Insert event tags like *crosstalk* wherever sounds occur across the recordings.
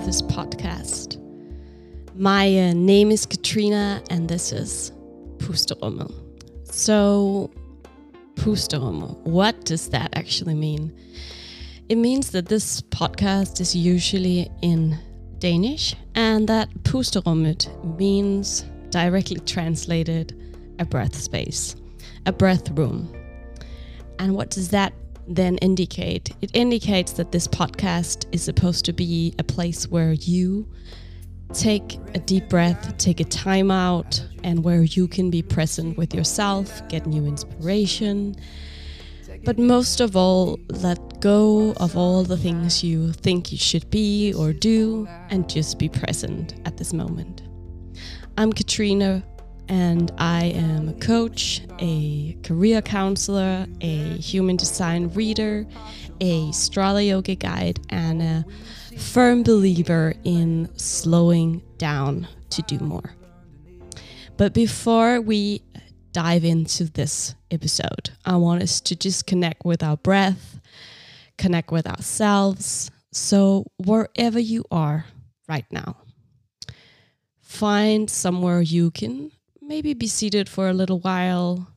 to this podcast. My uh, name is Katrina, and this is Pusterummet. So, Pusterummet, what does that actually mean? It means that this podcast is usually in Danish, and that Pusterummet means directly translated a breath space, a breath room. And what does that then indicate? It indicates that this podcast is supposed to be a place where you take a deep breath, take a time out, and where you can be present with yourself, get new inspiration. But most of all, let go of all the things you think you should be or do and just be present at this moment. I'm Katrina, and I am a coach, a career counselor, a human design reader, a Strala Yoga guide, and a firm believer in slowing down to do more. But before we dive into this episode, I want us to just connect with our breath, connect with ourselves. So, wherever you are right now, find somewhere you can maybe be seated for a little while,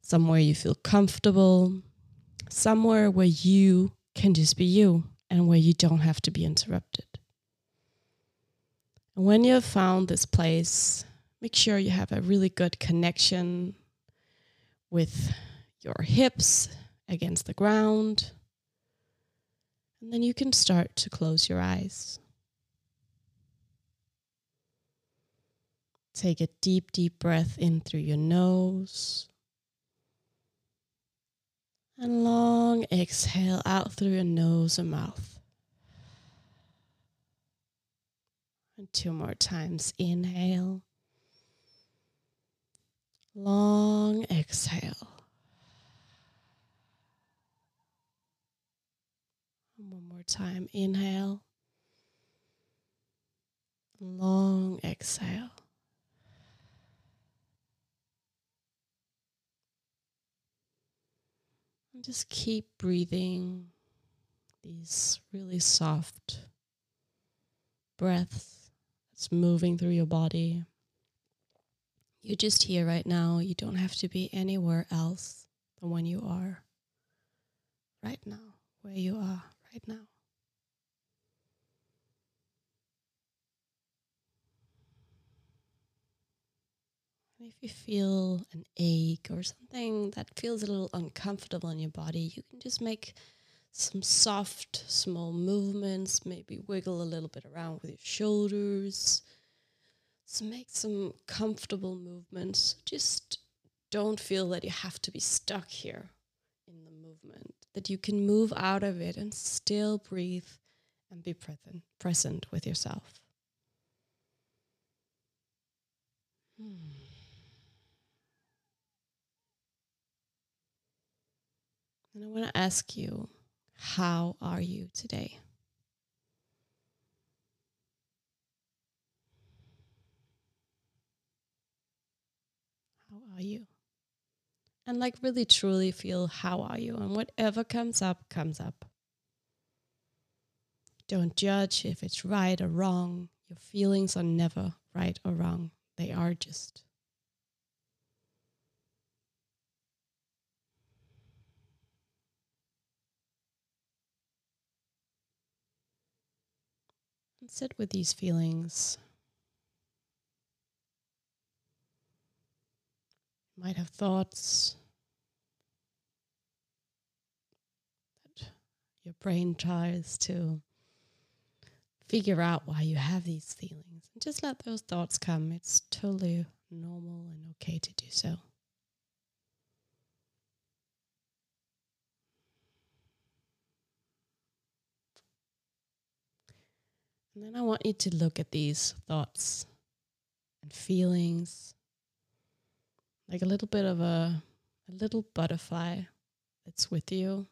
somewhere you feel comfortable, somewhere where you can just be you and where you don't have to be interrupted. And when you have found this place, make sure you have a really good connection with your hips against the ground. And then you can start to close your eyes. Take a deep, deep breath in through your nose. And long exhale out through your nose and mouth. And two more times. Inhale. Long exhale. And one more time. Inhale. Long exhale. And just keep breathing these really soft breaths that's moving through your body. You're just here right now. You don't have to be anywhere else than when you are right now, where you are right now. If you feel an ache or something that feels a little uncomfortable in your body, you can just make some soft, small movements, maybe wiggle a little bit around with your shoulders. So make some comfortable movements. Just don't feel that you have to be stuck here in the movement, that you can move out of it and still breathe and be present, present with yourself. Hmm. And I want to ask you, how are you today? How are you? And like really truly feel how are you? And whatever comes up, comes up. Don't judge if it's right or wrong. Your feelings are never right or wrong, they are just And sit with these feelings. You might have thoughts that your brain tries to figure out why you have these feelings. And just let those thoughts come. It's totally normal and okay to do so. And then I want you to look at these thoughts and feelings like a little bit of a, a little butterfly that's with you.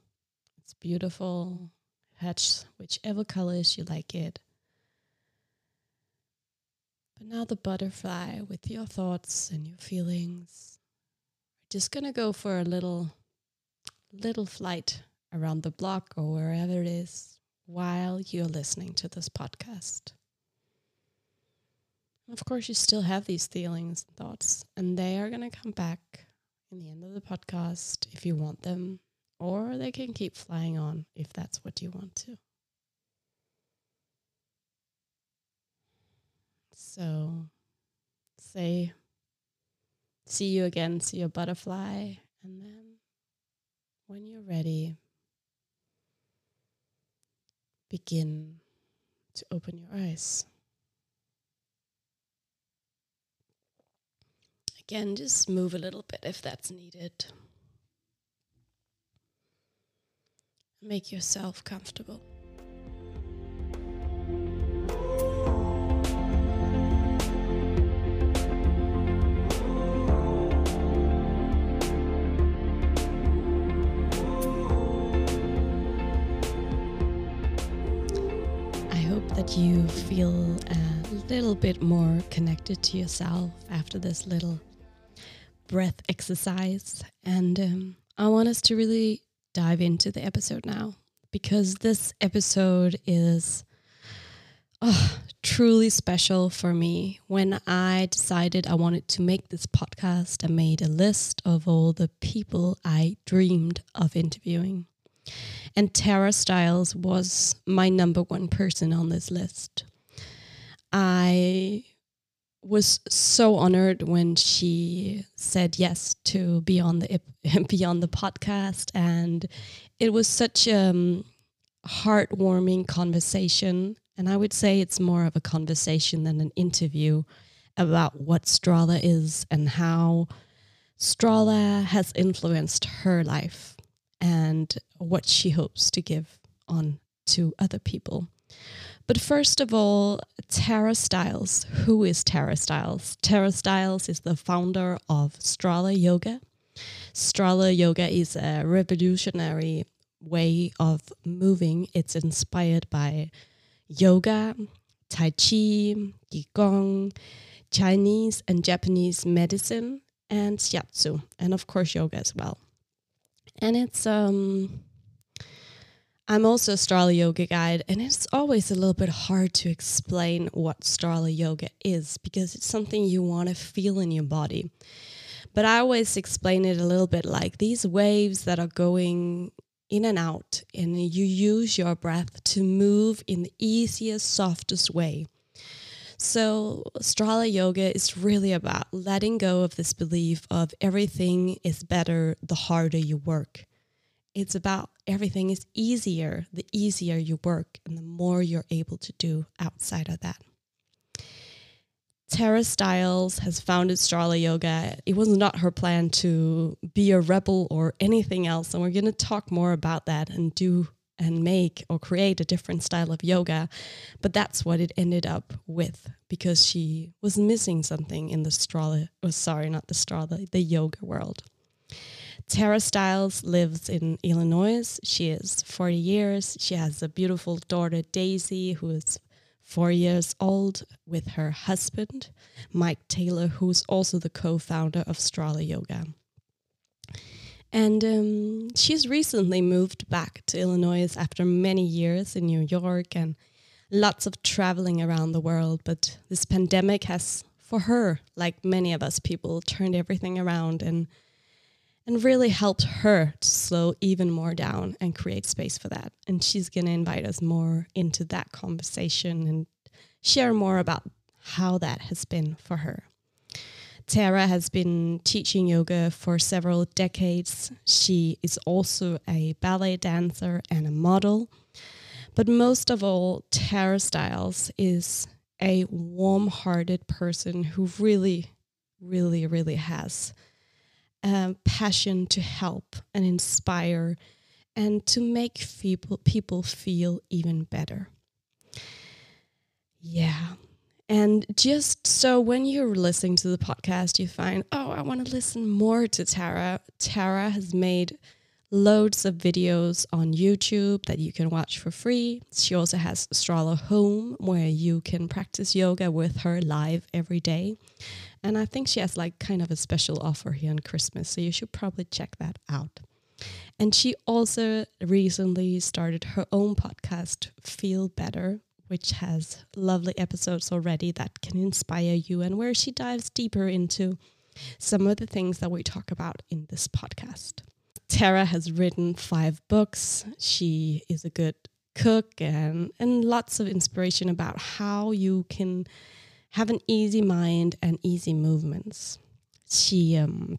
It's beautiful. Hatch whichever colors you like it. But now the butterfly with your thoughts and your feelings are just gonna go for a little little flight around the block or wherever it is while you're listening to this podcast. Of course, you still have these feelings and thoughts, and they are going to come back in the end of the podcast if you want them, or they can keep flying on if that's what you want to. So, say, see you again, see your butterfly, and then when you're ready, begin to open your eyes. Again, just move a little bit if that's needed. Make yourself comfortable. Little bit more connected to yourself after this little breath exercise. And um, I want us to really dive into the episode now because this episode is oh, truly special for me. When I decided I wanted to make this podcast, I made a list of all the people I dreamed of interviewing. And Tara Stiles was my number one person on this list. I was so honored when she said yes to be on the *laughs* be on the podcast, and it was such a um, heartwarming conversation. And I would say it's more of a conversation than an interview about what Strala is and how Strala has influenced her life and what she hopes to give on to other people. But first of all, Tara Stiles. Who is Tara Stiles? Tara Stiles is the founder of Strala Yoga. Strala Yoga is a revolutionary way of moving. It's inspired by yoga, Tai Chi, Qigong, Chinese and Japanese medicine, and Shiatsu, and of course, yoga as well. And it's um, I'm also a Strala Yoga guide, and it's always a little bit hard to explain what Strala Yoga is because it's something you want to feel in your body. But I always explain it a little bit like these waves that are going in and out, and you use your breath to move in the easiest, softest way. So, Strala Yoga is really about letting go of this belief of everything is better the harder you work. It's about everything is easier the easier you work and the more you're able to do outside of that. Tara Stiles has founded Strala Yoga. It was not her plan to be a rebel or anything else. And we're going to talk more about that and do and make or create a different style of yoga. But that's what it ended up with because she was missing something in the Strala, oh, sorry, not the Strala, the yoga world. Tara Stiles lives in Illinois. She is 40 years. She has a beautiful daughter, Daisy, who is four years old, with her husband, Mike Taylor, who's also the co founder of Strala Yoga. And um, she's recently moved back to Illinois after many years in New York and lots of traveling around the world. But this pandemic has, for her, like many of us people, turned everything around and and really helped her to slow even more down and create space for that. And she's going to invite us more into that conversation and share more about how that has been for her. Tara has been teaching yoga for several decades. She is also a ballet dancer and a model. But most of all, Tara Stiles is a warm hearted person who really, really, really has um, passion to help and inspire and to make people, people feel even better. Yeah. And just so when you're listening to the podcast, you find, oh, I want to listen more to Tara. Tara has made loads of videos on YouTube that you can watch for free. She also has Strala Home, where you can practice yoga with her live every day. And I think she has like kind of a special offer here on Christmas, so you should probably check that out. And she also recently started her own podcast, Feel Better, which has lovely episodes already that can inspire you and where she dives deeper into some of the things that we talk about in this podcast. Tara has written five books. She is a good cook and, and lots of inspiration about how you can have an easy mind and easy movements. She um,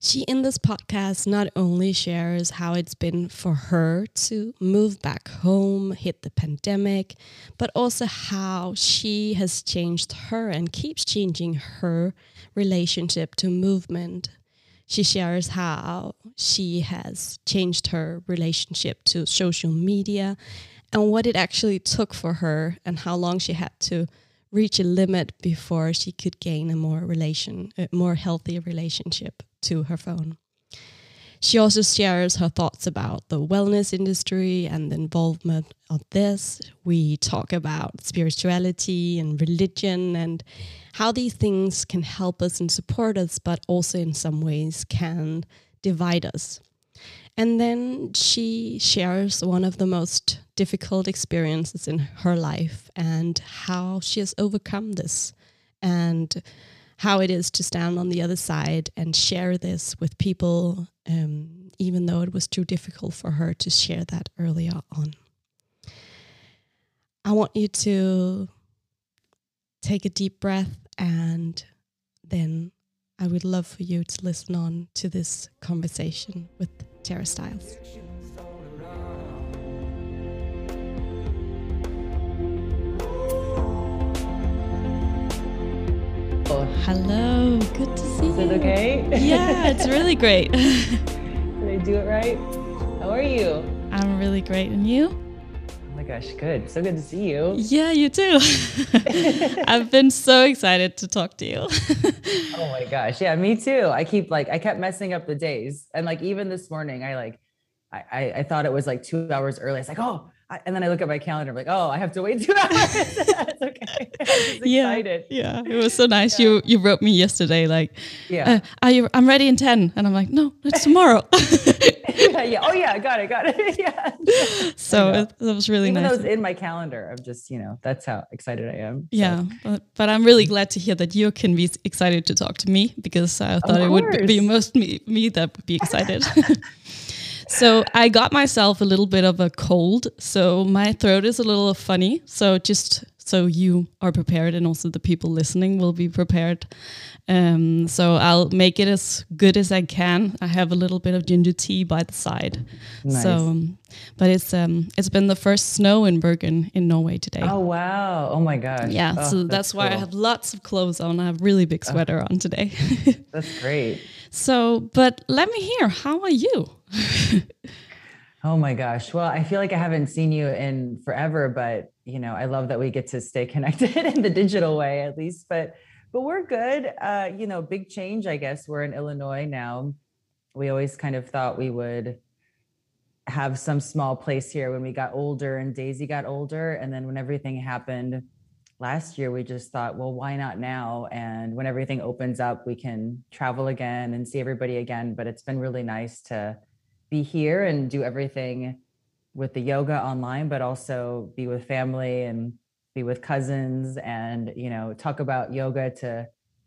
she in this podcast not only shares how it's been for her to move back home, hit the pandemic, but also how she has changed her and keeps changing her relationship to movement. She shares how she has changed her relationship to social media and what it actually took for her and how long she had to reach a limit before she could gain a more relation a more healthy relationship to her phone. She also shares her thoughts about the wellness industry and the involvement of this. We talk about spirituality and religion and how these things can help us and support us, but also in some ways can divide us. And then she shares one of the most difficult experiences in her life and how she has overcome this and how it is to stand on the other side and share this with people, um, even though it was too difficult for her to share that earlier on. I want you to take a deep breath and then I would love for you to listen on to this conversation with Tara Stiles. Oh, hello, good to see you. Is you. it okay? Yeah, it's really great. *laughs* Did I do it right? How are you? I'm really great. And you? Gosh, good. So good to see you. Yeah, you too. *laughs* I've been so excited to talk to you. Oh my gosh. Yeah, me too. I keep like I kept messing up the days. And like even this morning, I like I I, I thought it was like two hours early. It's like, oh, I, and then I look at my calendar, I'm like, oh, I have to wait two *laughs* hours. *laughs* That's okay. *laughs* Yeah, excited. yeah, it was so nice. You you wrote me yesterday like, Yeah. uh, are you? I'm ready in ten, and I'm like, no, it's tomorrow. yeah. yeah. Oh yeah, got it, got it. yeah. so it, it was really Even nice. though it's in my calendar, I'm just, you know, that's how excited I am. So, Yeah, but, but I'm really glad to hear that you can be excited to talk to me because I thought it would be most me, me that would be excited. So I got myself a little bit of a cold, so my throat is a little funny. So just so you are prepared, and also the people listening will be prepared. Um, so I'll make it as good as I can. I have a little bit of ginger tea by the side. Nice. So, um, but it's um, it's been the first snow in Bergen in Norway today. Oh wow. Oh my gosh. Yeah, Oh, so that's, why I have lots of clothes on. I have a really big sweater on today. *laughs* That's great. so, but let me hear, how are you? *laughs* Oh my gosh. Well, I feel like I haven't seen you in forever, but you know, I love that we get to stay *laughs* connected in the digital way at least. But but we're good. Uh, you know, big change, I guess. We're in Illinois now. We always kind of thought we would have some small place here when we got older and Daisy got older. And then when everything happened last year, we just thought, well, why not now? And when everything opens up, we can travel again and see everybody again. But it's been really nice to be here and do everything with the yoga online, but also be with family and be with cousins and, you know, talk about yoga to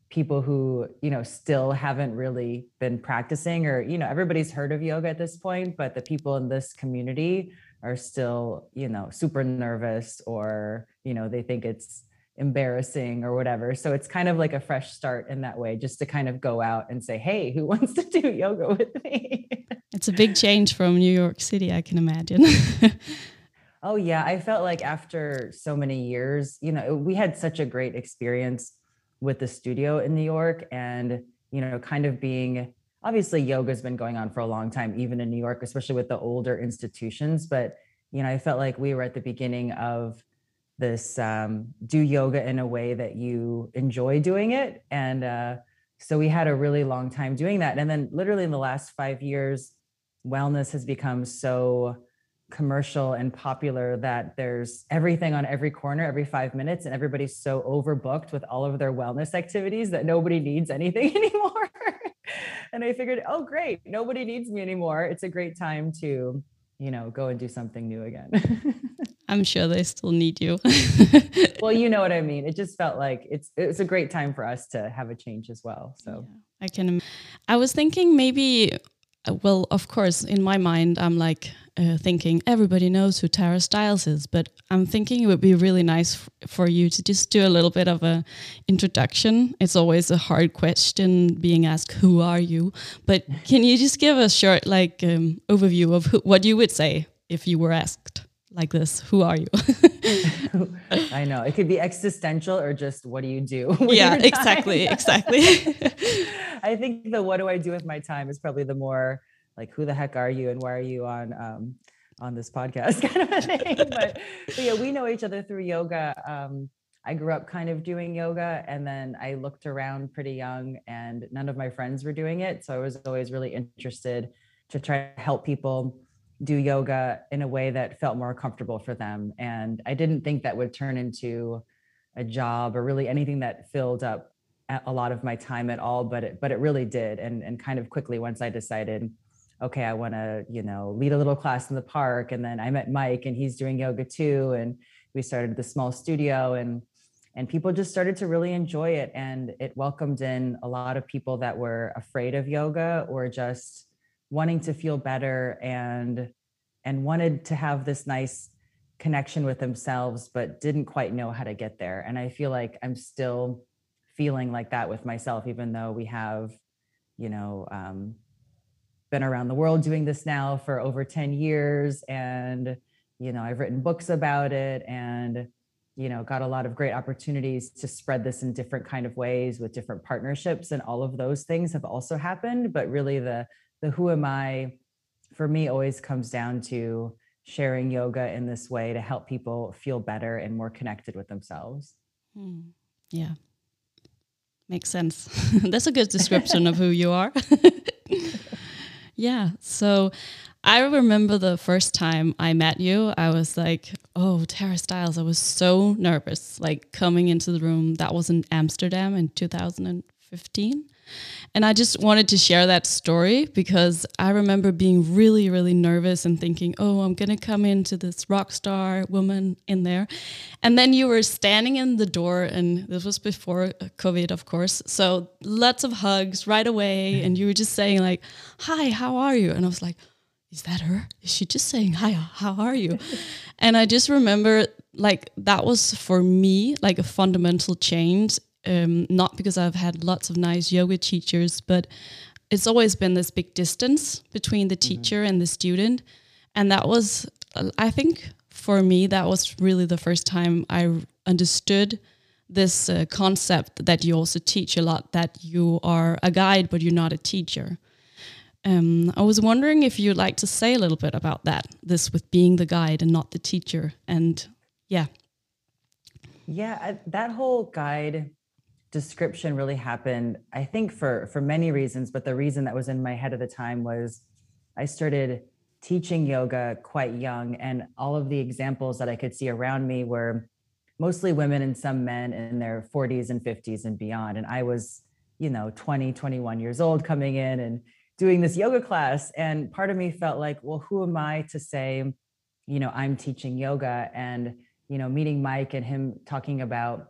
people who, you know, still haven't really been practicing or, you know, everybody's heard of yoga at this point, but the people in this community are still, you know, super nervous or, you know, they think it's embarrassing or whatever. So it's kind of like a fresh start in that way, just to kind of go out and say, hey, who *laughs* wants to do yoga with me? It's a big change from New York City, I can imagine. *laughs* Oh yeah, I felt like after so many years, you know, we had such a great experience with the studio in New York and, you know, kind of being obviously yoga's been going on for a long time even in New York, especially with the older institutions, but you know, I felt like we were at the beginning of this um, do yoga in a way that you enjoy doing it and uh, so we had a really long time doing that and then literally in the last 5 years wellness has become so commercial and popular that there's everything on every corner every five minutes and everybody's so overbooked with all of their wellness activities that nobody needs anything *laughs* anymore and I figured, oh, great, nobody needs me anymore. It's a great time to, you know, go and do something new again. *laughs* I'm sure they still need you. *laughs* well, you know what I mean. It just felt like it's it's a great time for us to have a change as well. So yeah, I can. I was thinking maybe. Uh, well, of course, in my mind, I'm like uh, thinking everybody knows who Tara Stiles is, but I'm thinking it would be really nice for you to just do a little bit of a introduction. It's always a hard question being asked, "Who are you?" But can you just give a short like um, overview of who, what you would say if you were asked like this? Who are you? *laughs* I know it could be existential or just what do you do? *laughs* Yeah, exactly, *laughs* exactly. I think the "What do I do with my time?" is probably the more like who the heck are you and why are you on um, on this podcast kind of a thing but, but yeah we know each other through yoga um, i grew up kind of doing yoga and then i looked around pretty young and none of my friends were doing it so i was always really interested to try to help people do yoga in a way that felt more comfortable for them and i didn't think that would turn into a job or really anything that filled up a lot of my time at all but it but it really did and and kind of quickly once i decided okay, I want to, you know, lead a little class in the park. And then I met Mike and he's doing yoga too. And we started the small studio and and people just started to really enjoy it and it welcomed in a lot of people that were afraid of yoga or just wanting to feel better and and wanted to have this nice connection with themselves but didn't quite know how to get there. And i feel like i'm still feeling like that with myself even though we have you know um, been around the world doing this now for over 10 years. And you know i've written books about it and you know got a lot of great opportunities to spread this in different kind of ways with different partnerships. And all of those things have also happened but really the the who am i for me always comes down to sharing yoga in this way to help people feel better and more connected with themselves hmm. yeah makes sense *laughs* that's a good description of who you are *laughs* Yeah. So I remember the first time I met you, I was like, oh, Tara Stiles. I was so nervous, like coming into the room. That was in Amsterdam in 2015. And I just wanted to share that story because I remember being really, really nervous and thinking, oh, I'm going to come into this rock star woman in there. And then you were standing in the door, and this was before COVID, of course. So lots of hugs right away. Mm-hmm. And you were just saying, like, hi, how are you? And I was like, is that her? Is she just saying, hi, how are you? *laughs* and I just remember, like, that was for me, like, a fundamental change um, not because I've had lots of nice yoga teachers, but it's always been this big distance between the mm-hmm. teacher mm -hmm. and the student. And that was, I think, for me, that was really the first time I understood this uh, concept that you also teach a lot that you are a guide, but you're not a teacher. Um, I was wondering if you'd like to say a little bit about that, this with being the guide and not the teacher. And yeah. Yeah, I, that whole guide description really happened i think for for many reasons but the reason that was in my head at the time was i started teaching yoga quite young and all of the examples that i could see around me were mostly women and some men in their 40s and 50s and beyond. And i was you know 20 21 years old coming in and doing this yoga class. And part of me felt like well who am i to say you know i'm teaching yoga? And you know meeting mike and him talking about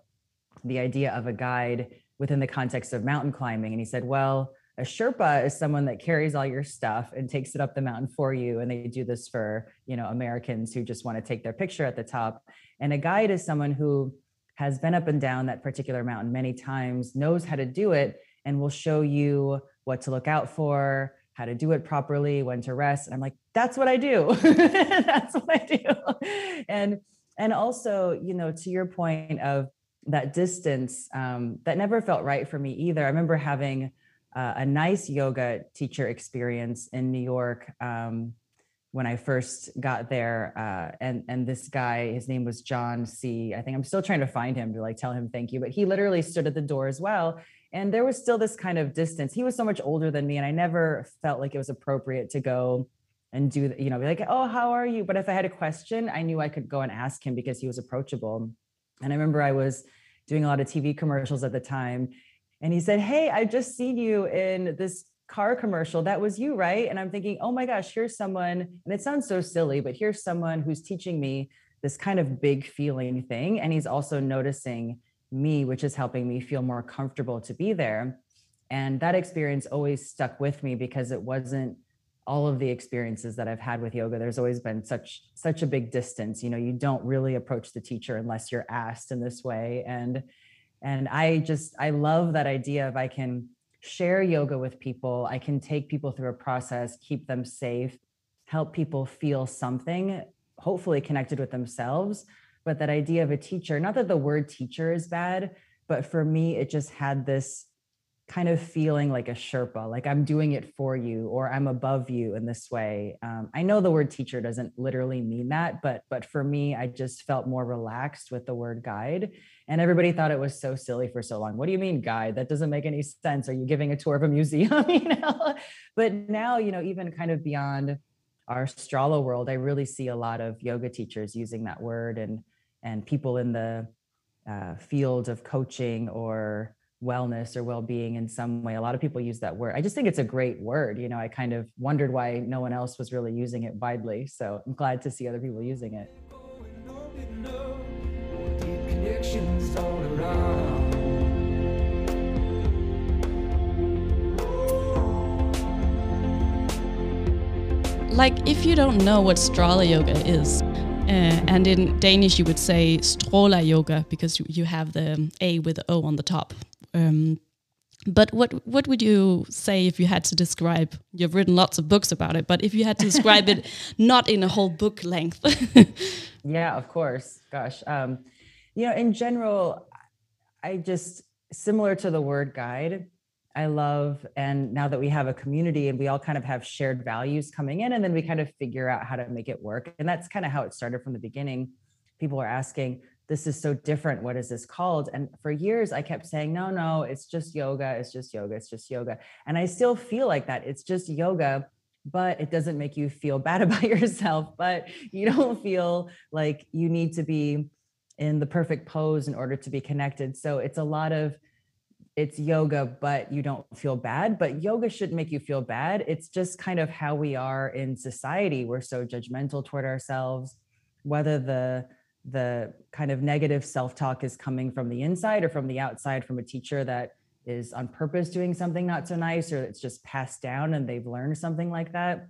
the idea of a guide within the context of mountain climbing. And he said, well, a Sherpa is someone that carries all your stuff and takes it up the mountain for you. And they do this for, you know, Americans who just want to take their picture at the top. And a guide is someone who has been up and down that particular mountain many times, knows how to do it, and will show you what to look out for, how to do it properly, when to rest. And I'm like, that's what I do. *laughs* that's what I do. *laughs* And and also, you know, to your point of that distance um, that never felt right for me either. I remember having uh, a nice yoga teacher experience in New York um, when I first got there, uh, and and this guy, his name was John C. I think I'm still trying to find him to like tell him thank you, but he literally stood at the door as well. And there was still this kind of distance. He was so much older than me, and I never felt like it was appropriate to go and do, you know, be like, oh, how are you? But if I had a question, I knew I could go and ask him because he was approachable. And I remember I was doing a lot of TV commercials at the time. And he said, Hey, I've just seen you in this car commercial, that was you, right? And I'm thinking, oh my gosh, here's someone, and it sounds so silly, but here's someone who's teaching me this kind of big feeling thing. And he's also noticing me, which is helping me feel more comfortable to be there. And that experience always stuck with me because it wasn't all of the experiences that I've had with yoga. There's always been such such a big distance. You know, you don't really approach the teacher unless you're asked in this way. And and I just I love that idea of I can share yoga with people. I can take people through a process, keep them safe, help people feel something, hopefully connected with themselves. But that idea of a teacher, not that the word teacher is bad, but for me, it just had this kind of feeling like a Sherpa, like I'm doing it for you or I'm above you in this way. Um, I know the word teacher doesn't literally mean that, but but for me, I just felt more relaxed with the word guide. And everybody thought it was so silly for so long. What do you mean guide? That doesn't make any sense. Are you giving a tour of a museum? *laughs* you know, but now you know even kind of beyond our Strala world, I really see a lot of yoga teachers using that word and and people in the uh, field of coaching or wellness or well-being in some way. A lot of people use that word. I just think it's a great word you know i kind of wondered why no one else was really using it widely so i'm glad to see other people using it. Like if you don't know what strala yoga is uh, and in Danish, you would say strola yoga because you have the A with the O on the top. Um, but what what would you say if you had to describe? You've written lots of books about it, but if you had to describe it, *laughs* not in a whole book length. *laughs* yeah, of course. Gosh, um, you know, in general, I just similar to the word guide. I love, and now that we have a community and we all kind of have shared values coming in, and then we kind of figure out how to make it work. And that's kind of how it started from the beginning. People are asking, this is so different. What is this called? And for years, I kept saying, no, no, it's just yoga. It's just yoga. It's just yoga. And I still feel like that. It's just yoga, but it doesn't make you feel *laughs* bad about yourself. But you don't feel like you need to be in the perfect pose in order to be connected. So it's a lot of, it's yoga, but you don't feel bad. But yoga shouldn't make you feel bad. It's just kind of how we are in society. We're so judgmental toward ourselves, whether the the kind of negative self-talk is coming from the inside or from the outside from a teacher that is on purpose doing something not so nice or it's just passed down and they've learned something like that?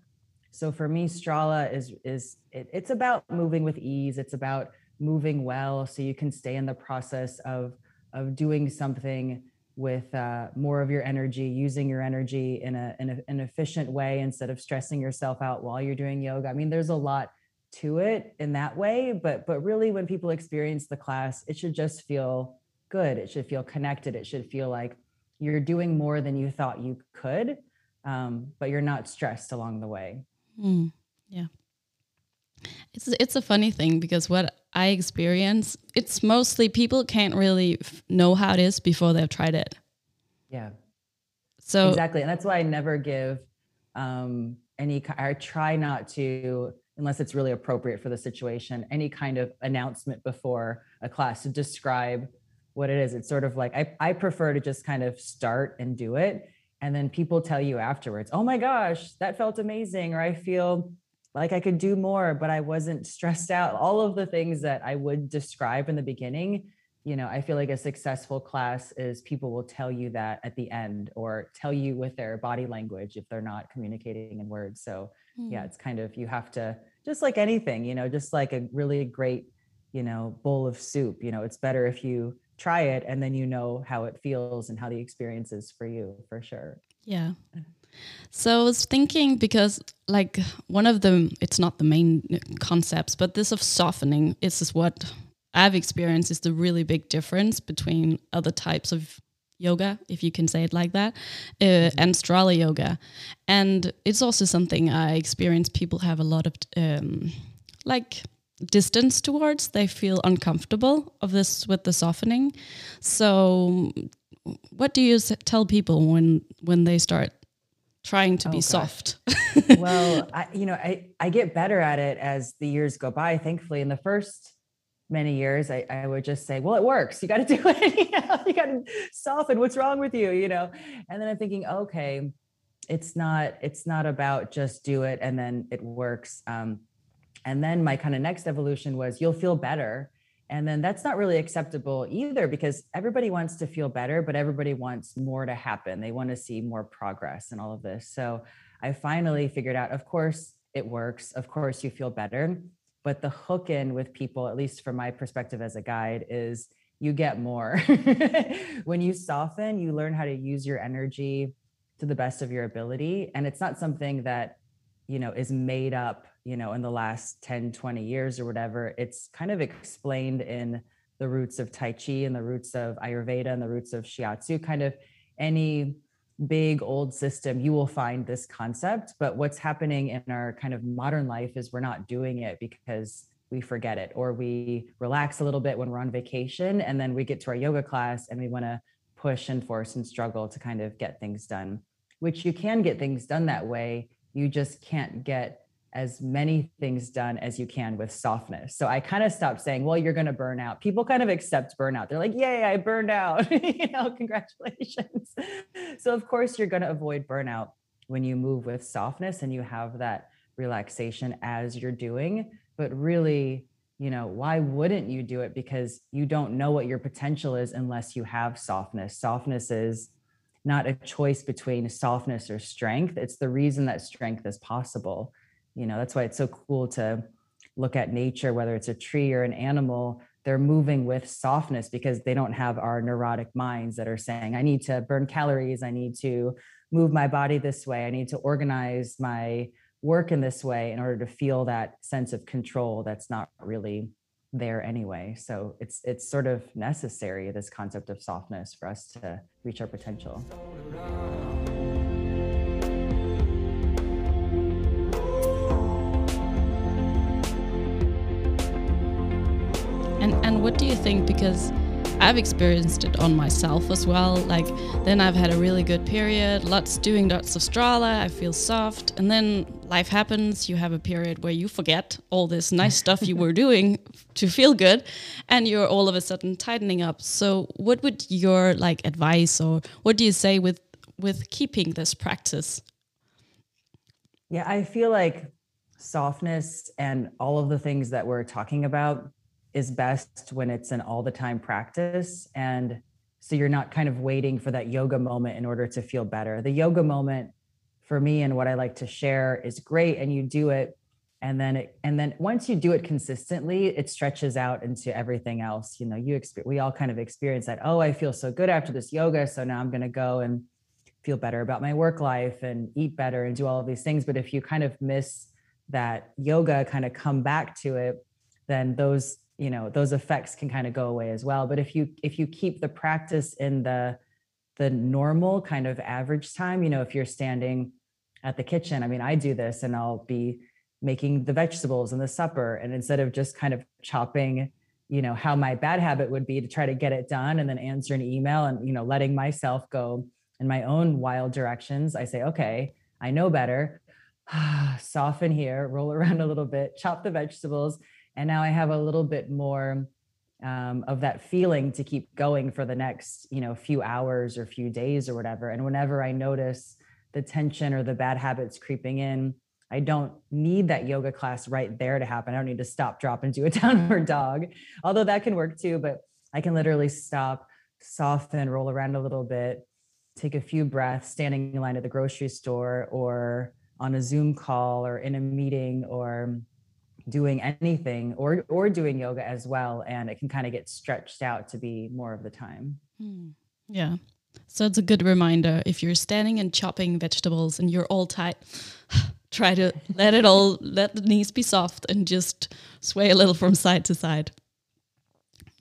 So for me strala is is it, it's about moving with ease. It's about moving well so you can stay in the process of of doing something with uh, more of your energy using your energy in, a, in a, an efficient way instead of stressing yourself out while you're doing yoga. I mean there's a lot to it in that way but but really when people experience the class it should just feel good it should feel connected it should feel like you're doing more than you thought you could um, but you're not stressed along the way mm, yeah it's it's a funny thing because what I experience, it's mostly people can't really know how it is before they've tried it. Yeah. So exactly, and that's why I never give um, any. I try not to unless it's really appropriate for the situation, any kind of announcement before a class to describe what it is. It's sort of like I, I prefer to just kind of start and do it. And then people tell you afterwards, oh my gosh, that felt amazing. Or I feel like I could do more, but I wasn't stressed out. All of the things that I would describe in the beginning, you know, I feel like a successful class is people will tell you that at the end or tell you with their body language if they're not communicating in words. So, mm. yeah, hmm. it's kind of you have to just like anything, you know, just like a really great, you know, bowl of soup, you know, it's better if you try it and then you know how it feels and how the experience is for you for sure. Yeah. So I was thinking because like one of the it's not the main concepts, but this of softening is what I've experienced is the really big difference between other types of yoga, if you can say it like that, uh, mm-hmm. and Strala yoga. And it's also something I experience people have a lot of um, like distance towards. They feel uncomfortable of this with the softening. So, what do you tell people when when they start trying to oh, be soft? *laughs* well, I, you know, I I get better at it as the years go by. Thankfully, in the first many years, I, I would just say, well, it works. You got to *laughs* do it. you, got to soften. What's wrong with you? You know? And then I'm thinking, okay, it's not it's not about just do it and then it works um, and then my kind of next evolution was you'll feel better and then that's not really acceptable either because everybody wants to feel better but everybody wants more to happen they want to see more progress and all of this so i finally figured out of course it works of course you feel better but the hook in with people at least from my perspective as a guide is you get more. *laughs* When you soften you learn how to use your energy to the best of your ability. And it's not something that you know is made up you know in the last 10 20 years or whatever. It's kind of explained in the roots of tai chi and the roots of ayurveda and the roots of shiatsu. Kind of any big old system you will find this concept but what's happening in our kind of modern life is we're not doing it because we forget it or we relax a little bit when we're on vacation and then we get to our yoga class and we want to push and force and struggle to kind of get things done which you can get things done that way you just can't get as many things done as you can with softness. So I kind of stopped saying, well, you're going to burn out. People kind of accept burnout. They're like, yay, I burned out. *laughs* you know, congratulations. so, of course, you're going to avoid burnout when you move with softness and you have that relaxation as you're doing. But really, you know, why wouldn't you do it? Because you don't know what your potential is unless you have softness. Softness is not a choice between softness or strength. It's the reason that strength is possible you know that's why it's so cool to look at nature whether it's a tree or an animal they're moving with softness because they don't have our neurotic minds that are saying i need to burn calories i need to move my body this way i need to organize my work in this way in order to feel that sense of control that's not really there anyway. So it's it's sort of necessary this concept of softness for us to reach our potential what do you think? Because I've experienced it on myself as well. Like then I've had a really good period, lots doing lots of strala, I feel soft, and then life happens, you have a period where you forget all this nice stuff you were *laughs* doing to feel good and you're all of a sudden tightening up. So what would your like advice or what do you say with with keeping this practice? Yeah, I feel like softness and all of the things that we're talking about is best when it's an all the time practice. And so you're not kind of waiting for that yoga moment in order to feel better. The yoga moment for me and what I like to share is great. And you do it. And then it, and then once you do it consistently, it stretches out into everything else. You know, you experience, we all kind of experience that. Oh, I feel so good after this yoga. So now I'm going to go and feel better about my work life and eat better and do all of these things. But if you kind of miss that yoga, kind of come back to it, then those you know those effects can kind of go away as well. But if you if you keep the practice in the the normal kind of average time you know if you're standing at the kitchen i mean i do this and i'll be making the vegetables and the supper and instead of just kind of chopping you know how my bad habit would be to try to get it done and then answer an email and you know letting myself go in my own wild directions i say okay i know better. *sighs* Soften here roll around a little bit chop the vegetables and now i have a little bit more um, of that feeling to keep going for the next you know few hours or few days or whatever. And whenever i notice the tension or the bad habits creeping in i don't need that yoga class right there to happen. I don't need to stop drop and do a *laughs* downward dog. Although that can work too but i can literally stop soften roll around a little bit take a few breaths standing in line at the grocery store or on a zoom call or in a meeting or doing anything or or doing yoga as well and it can kind of get stretched out to be more of the time. Hmm. yeah. So it's a good reminder if you're standing and chopping vegetables and you're all tight *sighs* try to let it all let the knees be soft and just sway a little from side to side.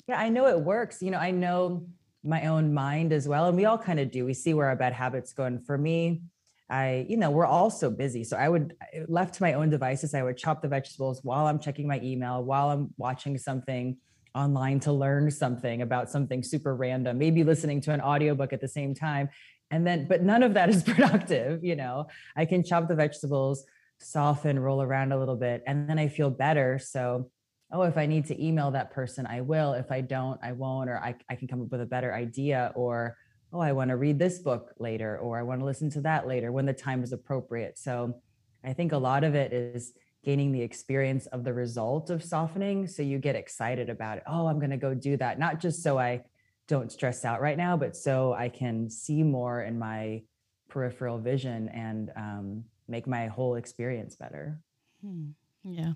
Yeah i know it works. You know i know my own mind as well and we all kind of do. We see where our bad habits go and for me I, you know, we're all so busy. So I would, left to my own devices, I would chop the vegetables while I'm checking my email, while I'm watching something online to learn something about something super random, maybe listening to an audiobook at the same time. And then, but none of that is *laughs* productive. You know, I can chop the vegetables, soften, roll around a little bit, and then I feel better. So, oh, if I need to email that person, I will. If I don't, I won't, or I, I can come up with a better idea or oh, I want to read this book later, or I want to listen to that later when the time is appropriate. So I think a lot of it is gaining the experience of the result of softening. So you get excited about it. Oh, I'm going to go do that. Not just so I don't stress out right now, but so I can see more in my peripheral vision and um, make my whole experience better. Hmm. Yeah.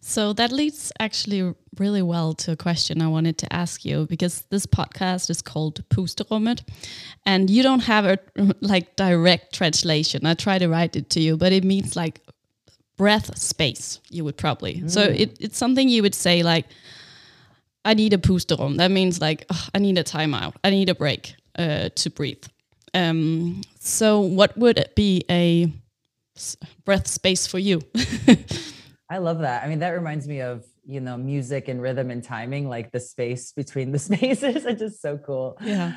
So that leads actually really well to a question I wanted to ask you because this podcast is called Pusterummet and you don't have a *laughs* like direct translation. I try to write it to you, but it means like breath space, you would probably. Mm. So it, it's something you would say like, I need a pusterum. That means like, oh, I need a timeout. I need a break uh, to breathe. Um, so what would it be a breath space for you? *laughs* I love that. I mean, that reminds me of, you know, music and rhythm and timing, like the space between the *laughs* spaces. it's just so cool. Yeah.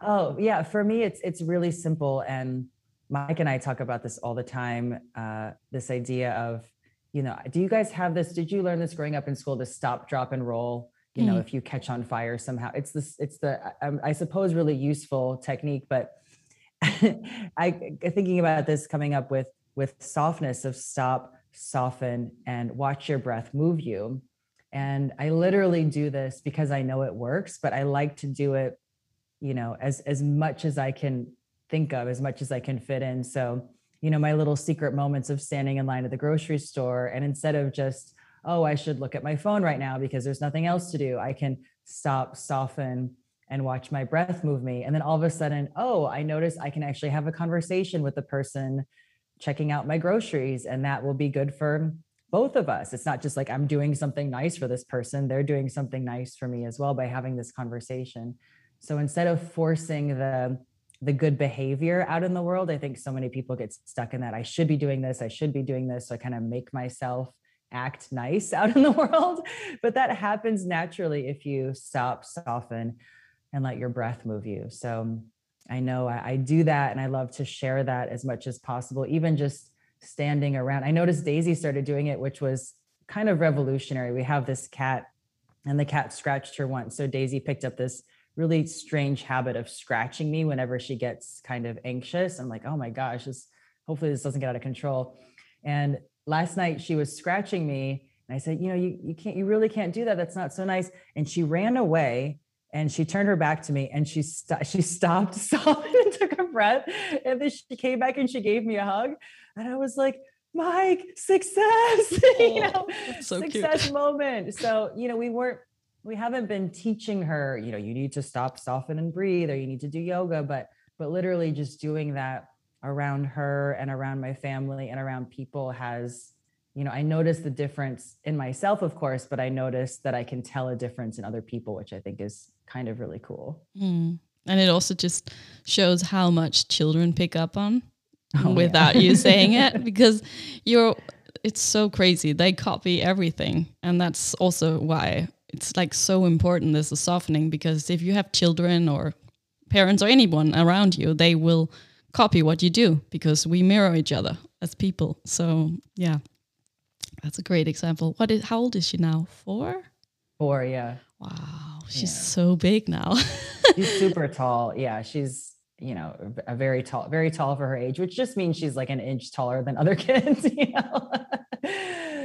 Oh, yeah. For me, it's it's really simple. And Mike and I talk about this all the time. Uh, this idea of, you know, do you guys have this? Did you learn this growing up in school to stop, drop, and roll? You know, mm. if you catch on fire somehow, it's this, it's the, I, I suppose, really useful technique. But *laughs* I thinking about this coming up with with softness of stop, soften, and watch your breath move you. And I literally do this because I know it works, but I like to do it, you know, as as much as I can think of, as much as I can fit in. So, you know, my little secret moments of standing in line at the grocery store, and instead of just, oh, I should look at my phone right now because there's nothing else to do, I can stop, soften, and watch my breath move me. And then all of a sudden, oh, I notice I can actually have a conversation with the person checking out my groceries and that will be good for both of us. It's not just like i'm doing something nice for this person they're doing something nice for me as well by having this conversation. So instead of forcing the the good behavior out in the world i think so many people get stuck in that i should be doing this i should be doing this so i kind of make myself act nice *laughs* out in the world. But that happens naturally if you stop soften and let your breath move you. So I know I, I do that and I love to share that as much as possible, even just standing around. I noticed Daisy started doing it, which was kind of revolutionary. We have this cat and the cat scratched her once. So Daisy picked up this really strange habit of scratching me whenever she gets kind of anxious. I'm like, oh my gosh, this hopefully this doesn't get out of control. And last night she was scratching me. And I said, you know, you, you can't, you really can't do that. That's not so nice. And she ran away and she turned her back to me and she st- she stopped, *laughs* stopped and took a breath. And then she came back and she gave me a hug. And I was like, Mike, success, *laughs* you oh, know, so success cute. moment. So, you know, we weren't, we haven't been teaching her, you know, you need to stop, soften and breathe, or you need to do yoga, but, but literally just doing that around her and around my family and around people has you know, I noticed the difference in myself, of course, but I noticed that I can tell a difference in other people, which I think is kind of really cool. Mm. And it also just shows how much children pick up on *laughs* oh, without yeah. you saying it *laughs* because you're it's so crazy. They copy everything. And that's also why it's like so important this is softening because if you have children or parents or anyone around you, they will copy what you do because we mirror each other as people. So yeah. That's a great example. What is how old is she now? Four? Four, yeah. Wow, she's yeah. so big now. *laughs* she's super tall. Yeah, she's you know a very tall, very tall for her age, which just means she's like an inch taller than other *laughs* kids. You know,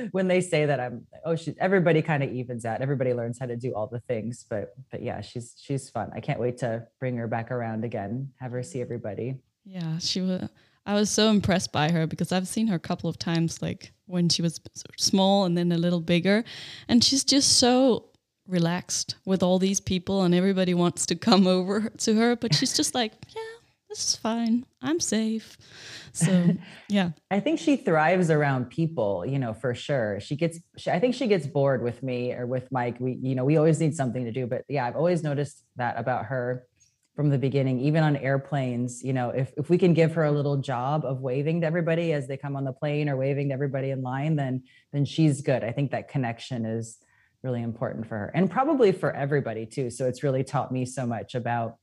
*laughs* when they say that, I'm oh, she. Everybody kind of evens out. Everybody learns how to do all the things, but but yeah, she's she's fun. I can't wait to bring her back around again, have her see everybody. Yeah, she was. I was so impressed by her because I've seen her a couple of times, like when she was small and then a little bigger, and she's just so relaxed with all these people and everybody wants to come *laughs* over to her but she's just like yeah this is fine. I'm safe. So *laughs* yeah. I think she thrives around people you know for sure. She gets she, i think she gets bored with me or with mike. We you know we always need something to do but yeah i've always noticed that about her from the beginning even on airplanes you know if, if we can give her a little job of waving to everybody as they come on the plane or waving to everybody in line then then she's good i think that connection is really important for her and probably for everybody too. So it's really taught me so much about,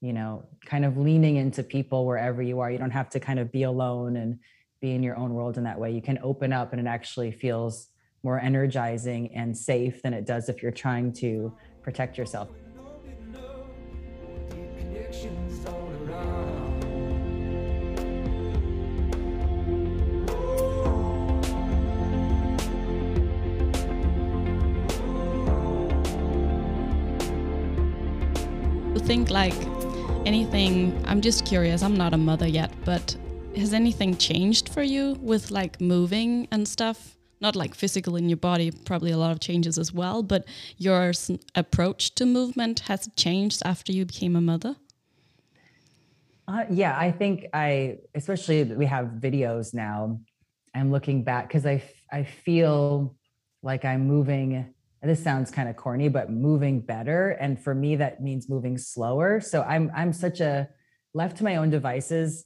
you know, kind of leaning into people wherever you are. You don't have to kind of be alone and be in your own world in that way. You can open up and it actually feels more energizing and safe than it does if you're trying to protect yourself. Like anything i'm just curious i'm not a mother yet but has anything changed for you with like moving and stuff not like physical in your body probably a lot of changes as well but your approach to movement has changed after you became a mother Uh, yeah, I think I, especially we have videos now. I'm looking back because I, I feel like I'm moving. This sounds kind of corny, but moving better, and for me that means moving slower. So I'm, I'm such a left to my own devices.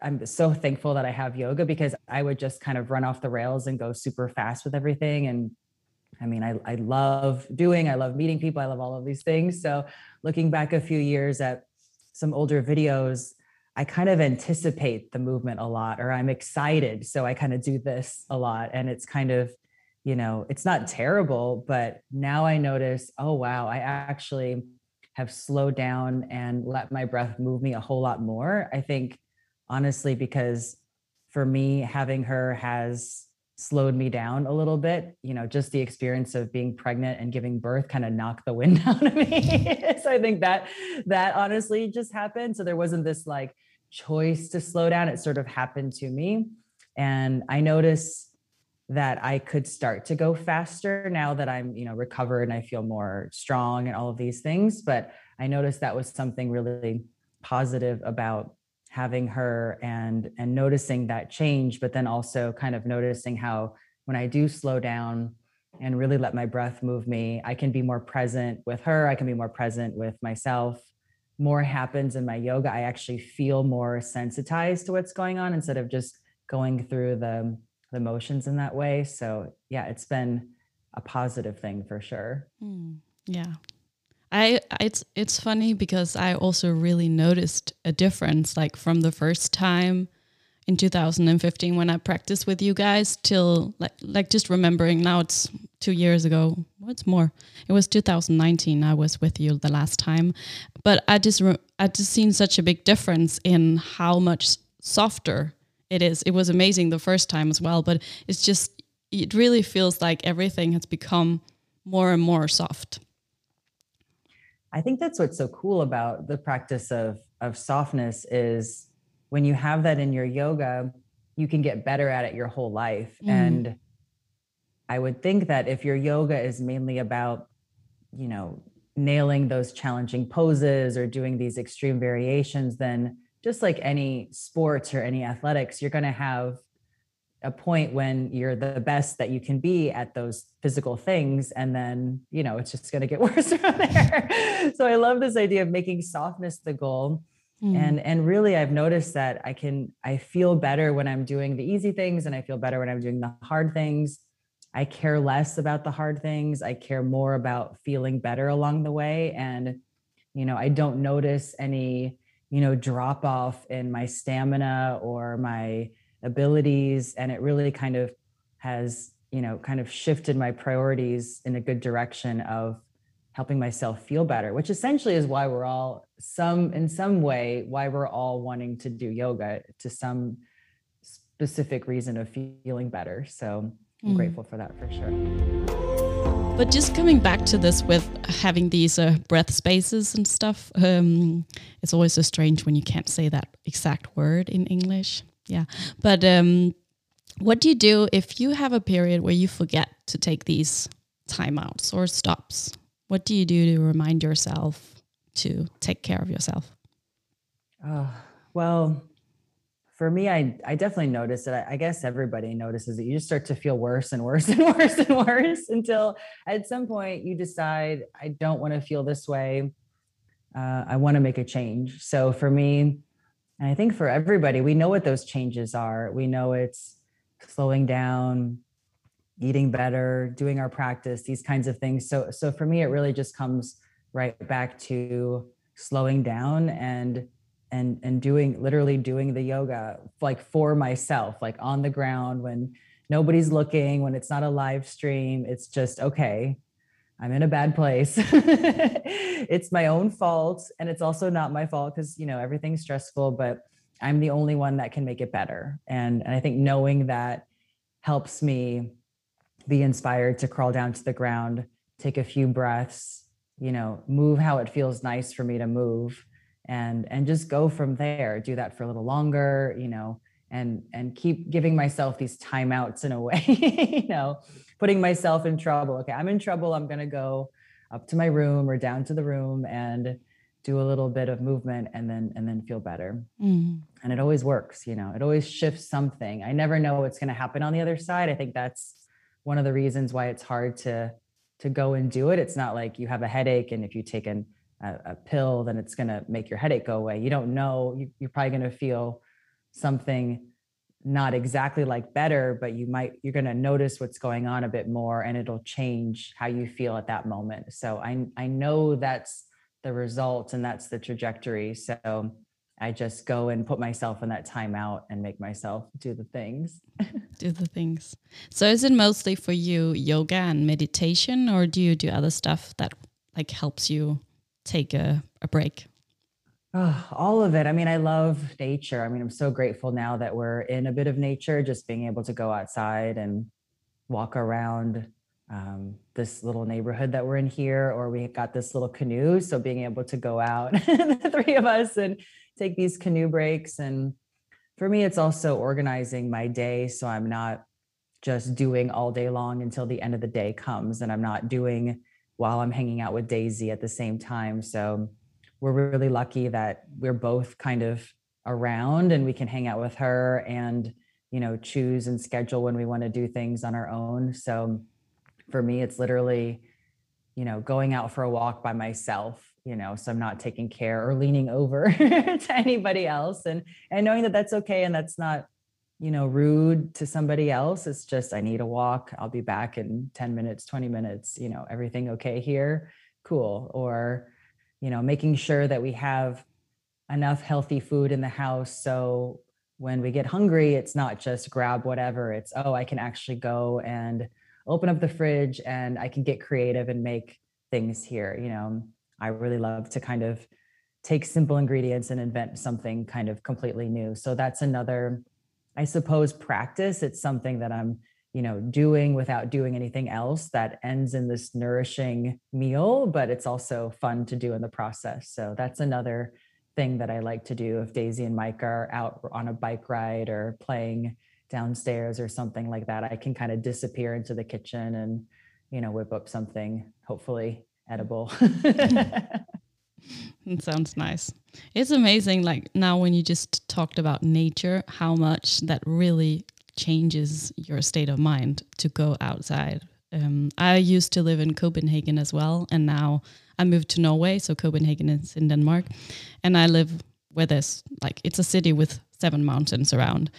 I'm so thankful that I have yoga because I would just kind of run off the rails and go super fast with everything. And I mean, I, I love doing, I love meeting people, I love all of these things. So looking back a few years at some older videos, I kind of anticipate the movement a lot, or I'm excited. So I kind of do this a lot. And it's kind of, you know, it's not terrible, but now I notice, oh, wow, I actually have slowed down and let my breath move me a whole lot more. I think, honestly, because for me, having her has slowed me down a little bit. You know, just the experience of being pregnant and giving birth kind of knocked the wind *laughs* out of me. so I think that that honestly just happened. So there wasn't this like choice to slow down. It sort of happened to me. And I notice that I could start to go faster now that I'm, you know, recovered and I feel more strong and all of these things. But I noticed that was something really positive about having her and and noticing that change but then also kind of noticing how when i do slow down and really let my breath move me i can be more present with her i can be more present with myself more happens in my yoga i actually feel more sensitized to what's going on instead of just going through the the motions in that way so yeah it's been a positive thing for sure Hmm. Yeah. I it's it's funny because I also really noticed a difference like from the first time in 2015 when I practiced with you guys till like like just remembering now it's 2 years ago what's more it was 2019 I was with you the last time but I just I just seen such a big difference in how much softer it is it was amazing the first time as well but it's just it really feels like everything has become more and more soft I think that's what's so cool about the practice of of softness is when you have that in your yoga, you can get better at it your whole life. Mm. And I would think that if your yoga is mainly about, you know, nailing those challenging poses or doing these extreme variations, then just like any sports or any athletics, you're going to have a point when you're the best that you can be at those physical things and then you know it's just going to get *laughs* worse from there. So i love this idea of making softness the goal. Mm. and and really i've noticed that i can i feel better when i'm doing the easy things and i feel better when i'm doing the hard things. I care less about the hard things. I care more about feeling better along the way. And you know i don't notice any you know drop off in my stamina or my abilities and it really kind of has you know kind of shifted my priorities in a good direction of helping myself feel better which essentially is why we're all some in some way why we're all wanting to do yoga to some specific reason of feeling better so i'm Mm. grateful for that for sure But just coming back to this with having these uh, breath spaces and stuff, um, it's always so strange when you can't say that exact word in English. Yeah. But um, what do you do if you have a period where you forget to take these timeouts or stops? What do you do to remind yourself to take care of yourself? Oh, well, for me, I, I definitely noticed it. I, I guess everybody notices it. You just start to feel worse and worse *laughs* and worse and worse until at some point you decide, I don't want to feel this way. Uh, I want to make a change. So for me, and I think for everybody, we know what those changes are. We know it's slowing down, eating better, doing our practice, these kinds of things. So so for me, it really just comes right back to slowing down and and and doing literally doing the yoga like for myself like on the ground when nobody's looking when it's not a live stream it's just okay I'm in a bad place. *laughs* it's my own fault. And it's also not my fault because, you know, everything's stressful, but I'm the only one that can make it better. And, and I think knowing that helps me be inspired to crawl down to the ground, take a few breaths, you know, move how it feels nice for me to move and and just go from there. Do that for a little longer, you know, and and keep giving myself these timeouts in a *laughs* way, you know, putting myself in trouble. Okay, I'm in trouble. I'm going to go up to my room or down to the room and do a little bit of movement and then and then feel better. Mm. And it always works, you know. It always shifts something. I never know what's going to happen on the other side. I think that's one of the reasons why it's hard to to go and do it. It's not like you have a headache and if you take an, a, a pill, then it's going to make your headache go away. You don't know. You, you're probably going to feel something not exactly like better, but you might, you're going to notice what's going on a bit more and it'll change how you feel at that moment. So I, I know that's the result and that's the trajectory. So I just go and put myself in that timeout and make myself do the things. *laughs* do the things. So is it mostly for you yoga and meditation, or do you do other stuff that like helps you take a, a break? Oh, all of it. I mean, I love nature. I mean, I'm so grateful now that we're in a bit of nature, just being able to go outside and walk around um, this little neighborhood that we're in here, or we got this little canoe. So being able to go out, *laughs* the three of us, and take these canoe breaks. And for me, it's also organizing my day so I'm not just doing all day long until the end of the day comes, and I'm not doing while I'm hanging out with Daisy at the same time. So we're really lucky that we're both kind of around and we can hang out with her and you know choose and schedule when we want to do things on our own so for me it's literally you know going out for a walk by myself you know so i'm not taking care or leaning over *laughs* to anybody else and and knowing that that's okay and that's not you know rude to somebody else it's just i need a walk i'll be back in 10 minutes 20 minutes you know everything okay here? Cool. Or you know making sure that we have enough healthy food in the house so when we get hungry it's not just grab whatever it's oh i can actually go and open up the fridge and i can get creative and make things here you know? I really love to kind of take simple ingredients and invent something kind of completely new. So that's another i suppose practice it's something that i'm you know doing without doing anything else that ends in this nourishing meal but it's also fun to do in the process. So that's another thing that i like to do if daisy and mike are out on a bike ride or playing downstairs or something like that. I can kind of disappear into the kitchen and you know whip up something hopefully edible *laughs* mm. It sounds nice it's amazing like now when you just talked about nature how much that really changes your state of mind to go outside. Um, I used to live in Copenhagen as well, and now I moved to Norway. So Copenhagen is in Denmark, and I live where there's like it's a city with seven mountains around,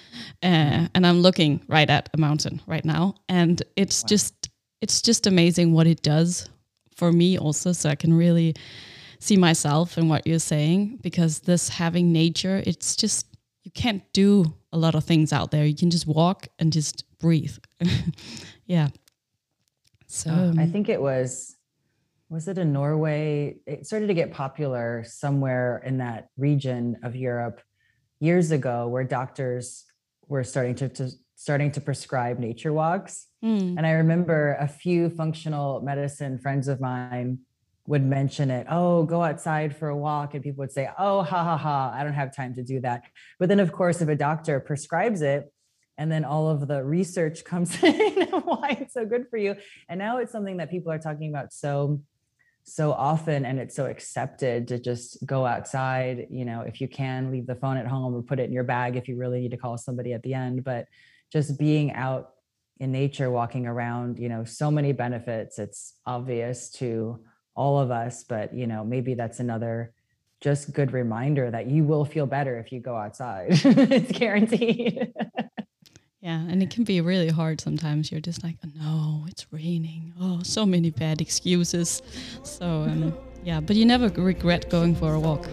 uh, and I'm looking right at a mountain right now, and it's wow. just it's just amazing what it does for me also. So I can really see myself in what you're saying because this having nature, it's just you can't do a lot of things out there. You can just walk and just breathe. *laughs* yeah. So uh, I think it was was it in Norway? It started to get popular somewhere in that region of Europe years ago where doctors were starting to, to starting to prescribe nature walks. Mm. And I remember a few functional medicine friends of mine would mention it, oh, go outside for a walk. And people would say, oh, ha, ha, ha, I don't have time to do that. But then, of course, if a doctor prescribes it, and then all of the research *laughs* comes in why it's so good for you. And now it's something that people are talking about so so often and it's so accepted to just go outside you know if you can leave the phone at home or put it in your bag if you really need to call somebody at the end but just being out in nature walking around you know so many benefits it's obvious to all of us but you know maybe that's another just good reminder that you will feel better if you go outside. *laughs* It's guaranteed. Yeah and it can be really hard sometimes. You're just like oh, no it's raining. Oh so many bad excuses. So um, yeah but you never regret going for a walk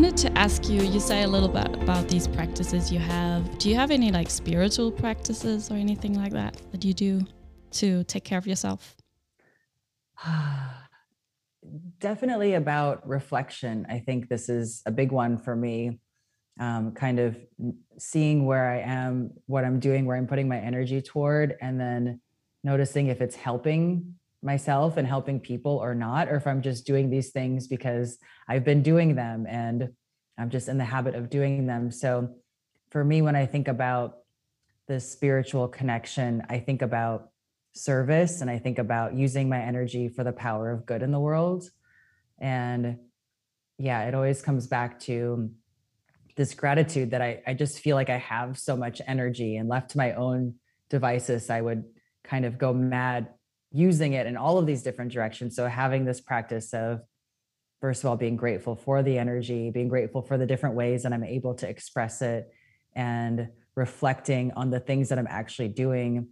wanted to ask you. You say a little bit about these practices you have. Do you have any like spiritual practices or anything like that that you do to take care of yourself? *sighs* Definitely about reflection. I think this is a big one for me. Um, kind of seeing where I am, what I'm doing, where I'm putting my energy toward, and then noticing if it's helping myself and helping people or not, or if I'm just doing these things because I've been doing them and I'm just in the habit of doing them. So for me, when I think about the spiritual connection, I think about service and I think about using my energy for the power of good in the world. And yeah, it always comes back to this gratitude that I, I just feel like I have so much energy and left to my own devices, I would kind of go mad using it in all of these different directions. So having this practice of first of all being grateful for the energy, being grateful for the different ways that I'm able to express it and reflecting on the things that I'm actually doing,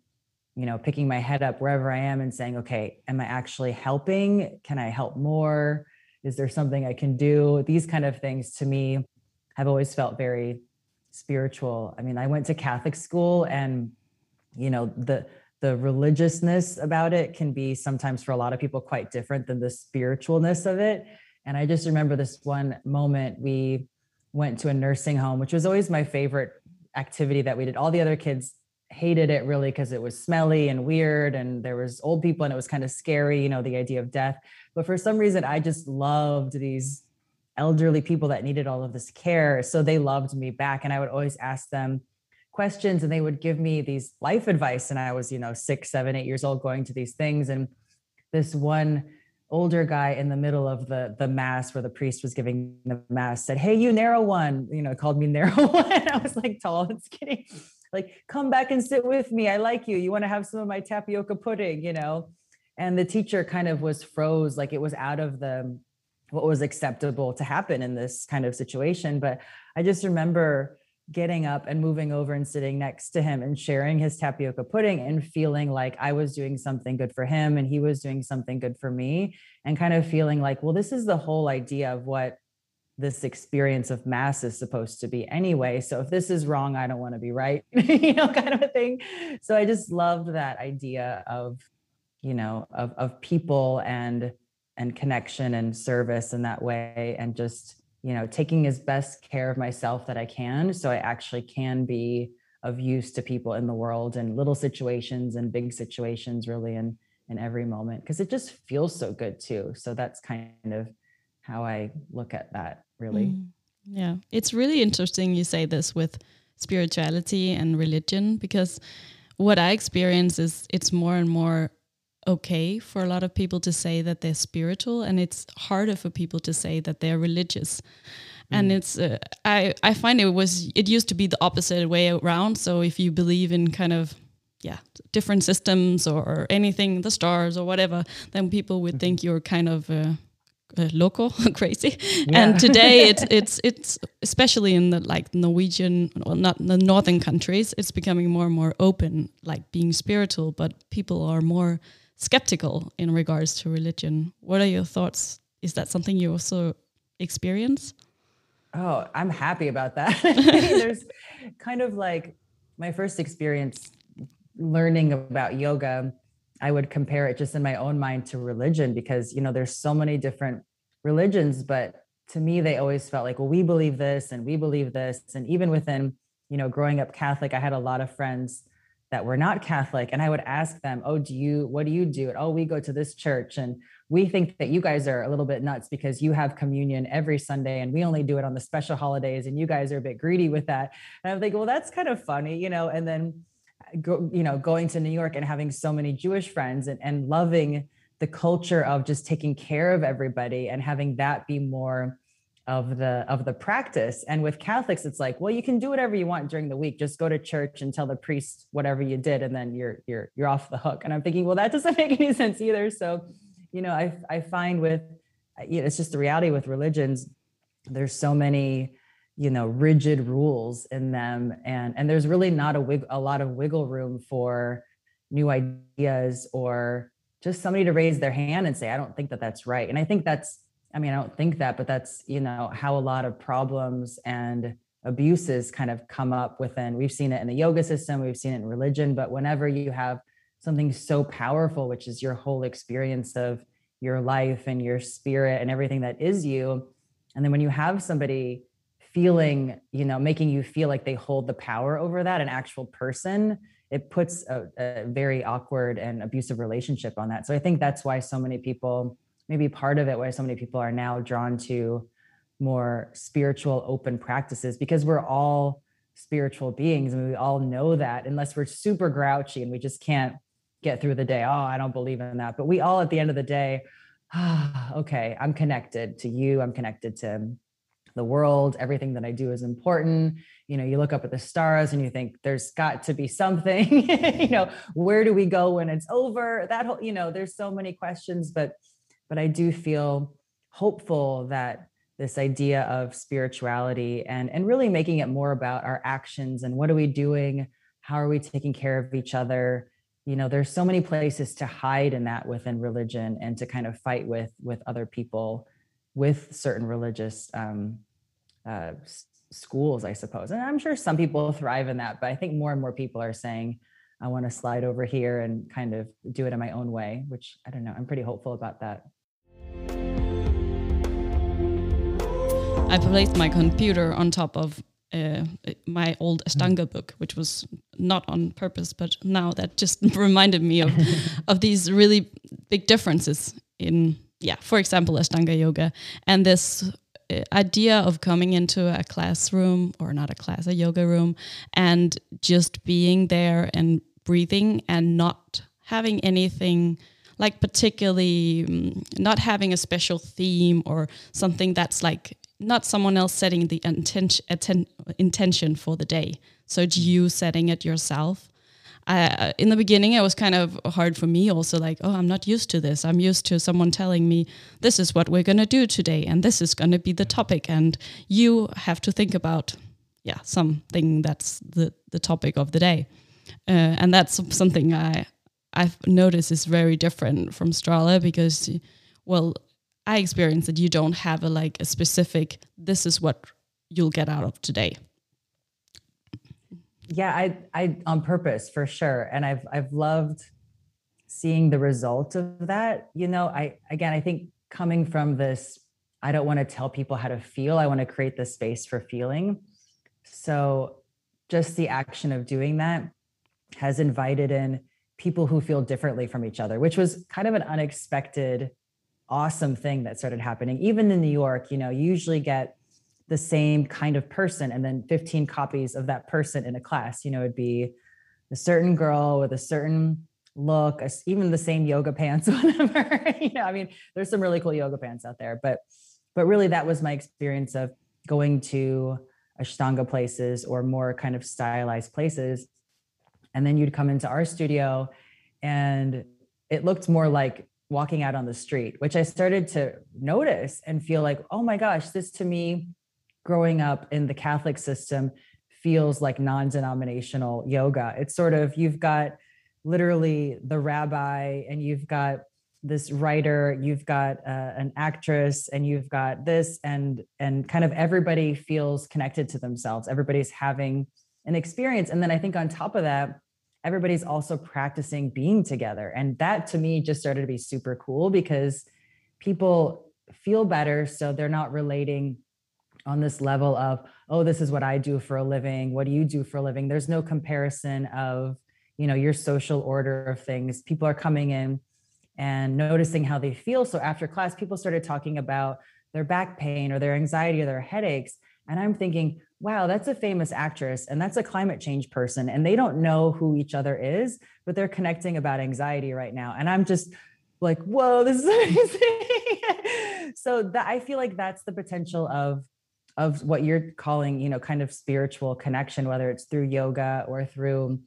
you know, picking my head up wherever I am and saying, okay, am I actually helping? Can I help more? Is there something I can do? These kind of things to me have always felt very spiritual. I mean, I went to Catholic school and you know, the the religiousness about it can be sometimes for a lot of people quite different than the spiritualness of it. And I just remember this one moment we went to a nursing home, which was always my favorite activity that we did. All the other kids hated it really because it was smelly and weird and there was old people and it was kind of scary, you know, the idea of death. But for some reason I just loved these elderly people that needed all of this care. So they loved me back and I would always ask them questions and they would give me these life advice and i was you know six seven eight years old going to these things and this one older guy in the middle of the the mass where the priest was giving the mass said hey you narrow one you know called me *laughs* narrow one. I was like tall and skinny. Like come back and sit with me. I like you. You want to have some of my tapioca pudding you know? And the teacher kind of was froze like it was out of the what was acceptable to happen in this kind of situation. But i just remember getting up and moving over and sitting next to him and sharing his tapioca pudding and feeling like I was doing something good for him and he was doing something good for me and kind of feeling like well this is the whole idea of what this experience of mass is supposed to be anyway. So if this is wrong I don't want to be right *laughs* you know kind of a thing. So I just loved that idea of you know of of people and and connection and service in that way and just you know taking as best care of myself that i can so i actually can be of use to people in the world and little situations and big situations really in in every moment because it just feels so good too. So that's kind of how i look at that really. Mm, yeah. It's really interesting you say this with spirituality and religion because what i experience is it's more and more okay for a lot of people to say that they're spiritual and it's harder for people to say that they're religious and mm. it's uh, i i find it was it used to be the opposite way around so if you believe in kind of yeah different systems or anything the stars or whatever then people would think you're kind of uh, uh, local *laughs* crazy yeah. and today *laughs* it's it's it's especially in the like norwegian well not the northern countries it's becoming more and more open like being spiritual but people are more skeptical in regards to religion. What are your thoughts? Is that something you also experience? Oh, I'm happy about that. *laughs* *laughs* There's kind of like my first experience learning about yoga. I would compare it just in my own mind to religion because, you know, there's so many different religions, but to me, they always felt like, well, we believe this and we believe this. And even within, you know, growing up Catholic, I had a lot of friends that were not Catholic. And I would ask them, Oh, do you, what do you do? oh, we go to this church. And we think that you guys are a little bit nuts because you have communion every Sunday and we only do it on the special holidays. And you guys are a bit greedy with that. And I'm like, well, that's kind of funny, you know, and then uh, go, you know, going to New York and having so many Jewish friends and, and loving the culture of just taking care of everybody and having that be more of the of the practice. And with catholics it's like well you can do whatever you want during the week. Just go to church and tell the priest whatever you did and then you're you're you're off the hook. And i'm thinking well that doesn't *laughs* make any sense either. So you know i i find with you know it's just the reality with religions there's so many you know rigid rules in them. And and there's really not a wig, a lot of wiggle room for new ideas or just somebody to raise their hand and say i don't think that that's right. And i think that's I mean, I don't think that, but that's, you know, how a lot of problems and abuses kind of come up within. We've seen it in the yoga system, we've seen it in religion, but whenever you have something so powerful, which is your whole experience of your life and your spirit and everything that is you, and then when you have somebody feeling, you know, making you feel like they hold the power over that, an actual person, it puts a, a very awkward and abusive relationship on that. So I think that's why so many people, maybe part of it, why so many people are now drawn to more spiritual open practices because we're all spiritual beings and we all know that unless we're super grouchy and we just can't get through the day. Oh i don't believe in that. But we all at the end of the day ah, *sighs* okay i'm connected to you. I'm connected to the world. Everything that i do is important. You know you look up at the stars and you think there's got to be something. *laughs* You know where do we go when it's over? That whole you know there's so many questions but but i do feel hopeful that this idea of spirituality and and really making it more about our actions and what are we doing? How are we taking care of each other? You know there's so many places to hide in that within religion and to kind of fight with with other people with certain religious um, uh, schools i suppose. And i'm sure some people *laughs* thrive in that but i think more and more people are saying i want to slide over here and kind of do it in my own way which i don't know i'm pretty hopeful about that I placed my computer on top of uh, my old Ashtanga book, which was not on purpose, but now that just *laughs* reminded me of *laughs* of these really big differences in, yeah, for example, Ashtanga yoga and this uh, idea of coming into a classroom or not a class, a yoga room, and just being there and breathing and not having anything like particularly um, not having a special theme or something that's like not someone else setting the intention atten- intention for the day. So it's you setting it yourself. In the beginning, it was kind of hard for me also, like, oh, I'm not used to this. I'm used to someone telling me, this is what we're going to do today, and this is going to be the topic. And you have to think about, yeah, something that's the, the topic of the day. Uh, and that's something I, I've noticed is very different from Strala because, well, I experience that you don't have a like a specific this is what you'll get out of today. Yeah, I I on purpose for sure. And I've I've loved seeing the result of that. You know, I again I think coming from this I don't want to tell people how to feel. I want to create the space for feeling. So just the action of doing that has invited in people who feel differently from each other, which was kind of an unexpected awesome thing that started happening. Even in New York, you know, you usually get the same kind of person and then 15 copies of that person in a class. You know, it'd be a certain girl with a certain look, even the same yoga pants, *laughs* whatever. *laughs* you know, I mean, there's some really cool yoga pants out there, but but really that was my experience of going to Ashtanga places or more kind of stylized places. And then you'd come into our studio and it looked more like walking out on the street, which I started to notice and feel like, oh my gosh, this to me, growing up in the Catholic system, feels like non denominational yoga. It's sort of, you've got literally the rabbi and you've got this writer you've got uh, an actress and you've got this and and kind of everybody feels connected to themselves everybody's having an experience and then i think on top of that everybody's also practicing being together. And that to me just started to be super cool because people feel better. So they're not relating on this level of, oh, this is what I do for a living. What do you do for a living? There's no comparison of, you know, your social order of things. People are coming in and noticing how they feel. So after class, people started talking about their back pain or their anxiety or their headaches. And I'm thinking, wow, that's a famous actress and that's a climate change person. And they don't know who each other is, but they're connecting about anxiety right now. And I'm just like, whoa, this is *laughs* amazing. so that I feel like that's the potential of of what you're calling, you know, kind of spiritual connection, whether it's through yoga or through,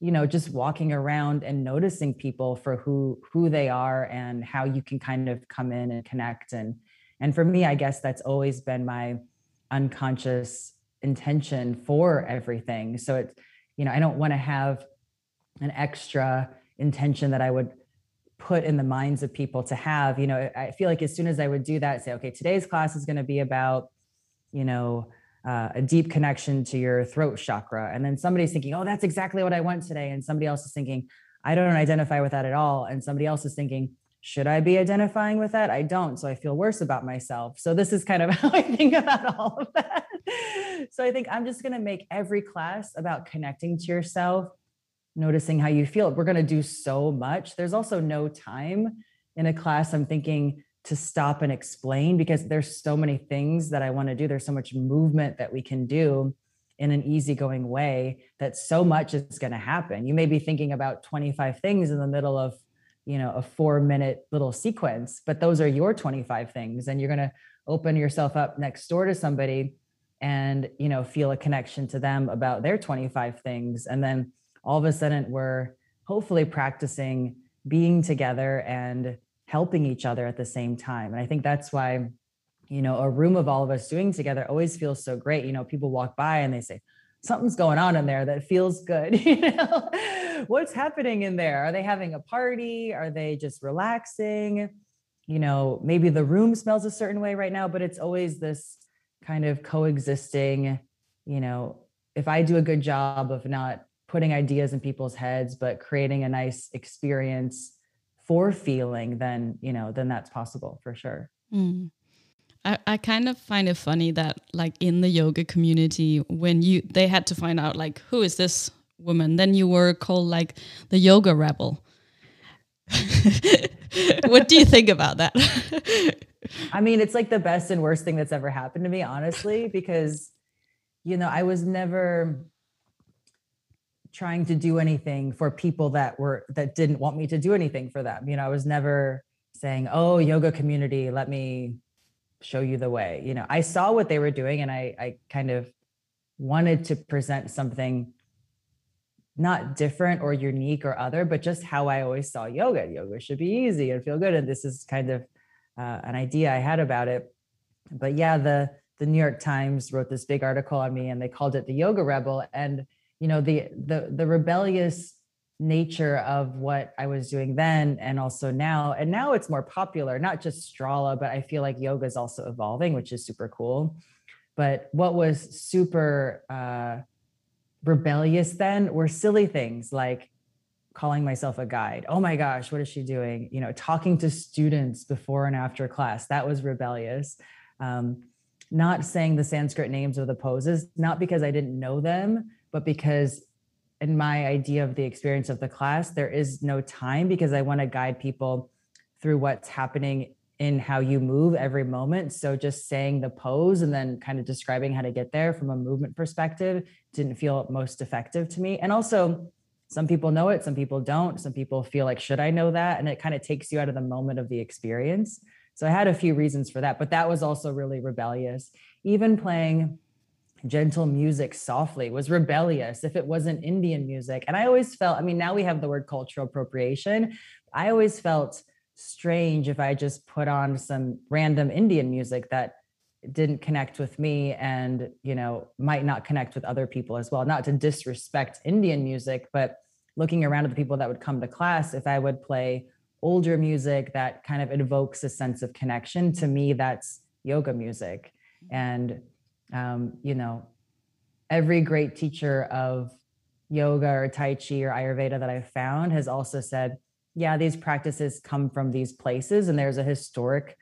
you know, just walking around and noticing people for who who they are and how you can kind of come in and connect. And and for me, I guess that's always been my unconscious intention for everything. So it's, you know, I don't want to have an extra intention that I would put in the minds of people to have you know i feel like as soon as i would do that say okay today's class is going to be about you know uh, a deep connection to your throat chakra. And then somebody's thinking oh that's exactly what i want today. And somebody else is thinking i don't identify with that at all. And somebody else is thinking should i be identifying with that i don't so i feel worse about myself so this is kind of *laughs* how i think about all of that so i think i'm just going to make every class about connecting to yourself noticing how you feel. We're going to do so much. There's also no time in a class. I'm thinking to stop and explain because there's so many things that I want to do. There's so much movement that we can do in an easygoing way that so much is going to happen. You may be thinking about 25 things in the middle of, you know, a 4 minute little sequence, but those are your 25 things and you're going to open yourself up next door to somebody and, you know, feel a connection to them about their 25 things and then all of a sudden we're hopefully practicing being together and helping each other at the same time. And I think that's why, you know, a room of all of us doing together always feels so great. You know, people walk by and they say, something's going on in there that feels good. *laughs* You know, what's happening in there? Are they having a party? Are they just relaxing? You know, maybe the room smells a certain way right now, but it's always this kind of coexisting, you know, if I do a good job of not putting ideas in people's heads but creating a nice experience for feeling then you know then that's possible for sure mm. I, I kind of find it funny that like in the yoga community when you they had to find out like who is this woman? Then you were called like the yoga rebel. *laughs* What do you think about that? *laughs* I mean it's like the best and worst thing that's ever happened to me honestly because you know i was never trying to do anything for people that were that didn't want me to do anything for them. You know i was never saying oh yoga community let me show you the way. You know i saw what they were doing and i i kind of wanted to present something not different or unique or other but just how i always saw yoga. Yoga should be easy and feel good and this is kind of uh, an idea i had about it. But yeah the the new york times wrote this big article on me and they called it the yoga rebel. And you know the the the rebellious nature of what I was doing then and also now. And now it's more popular, not just Strala, but I feel like yoga is also evolving, which is super cool. But what was super uh, rebellious then were silly things like calling myself a guide. Oh my gosh, what is she doing? You know, talking to students before and after class. That was rebellious. Um, not saying the Sanskrit names of the poses, not because I didn't know them, but because in my idea of the experience of the class, there is no time because I want to guide people through what's happening in how you move every moment. So just saying the pose and then kind of describing how to get there from a movement perspective didn't feel most effective to me. And also, some people know it, some people don't. Some people feel like, should I know that? And it kind of takes you out of the moment of the experience. So I had a few reasons for that, but that was also really rebellious. Even playing gentle music softly was rebellious if it wasn't Indian music. And I always felt, I mean, now we have the word cultural appropriation. I always felt strange if I just put on some random Indian music that didn't connect with me and, you know, might not connect with other people as well. Not to disrespect Indian music, but looking around at the people that would come to class, if I would play older music that kind of evokes a sense of connection, to me, that's yoga music. And um, you know, every great teacher of yoga or Tai Chi or Ayurveda that I've found has also said, yeah, these practices come from these places and there's a historic,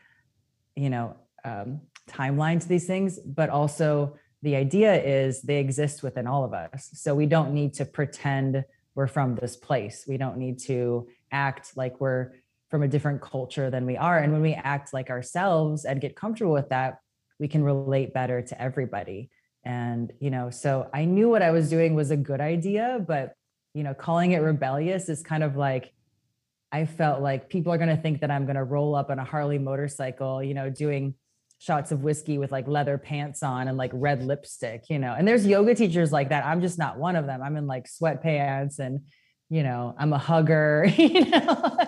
you know, um, timeline to these things, but also the idea is they exist within all of us. So we don't need to pretend we're from this place. We don't need to act like we're from a different culture than we are. And when we act like ourselves and get comfortable with that, we can relate better to everybody. And you know so i knew what i was doing was a good idea but you know calling it rebellious is kind of like i felt like people are going to think that i'm going to roll up on a harley motorcycle you know doing shots of whiskey with like leather pants on and like red lipstick you know? And there's yoga teachers like that. I'm just not one of them. I'm in like sweatpants and you know i'm a hugger *laughs* you know?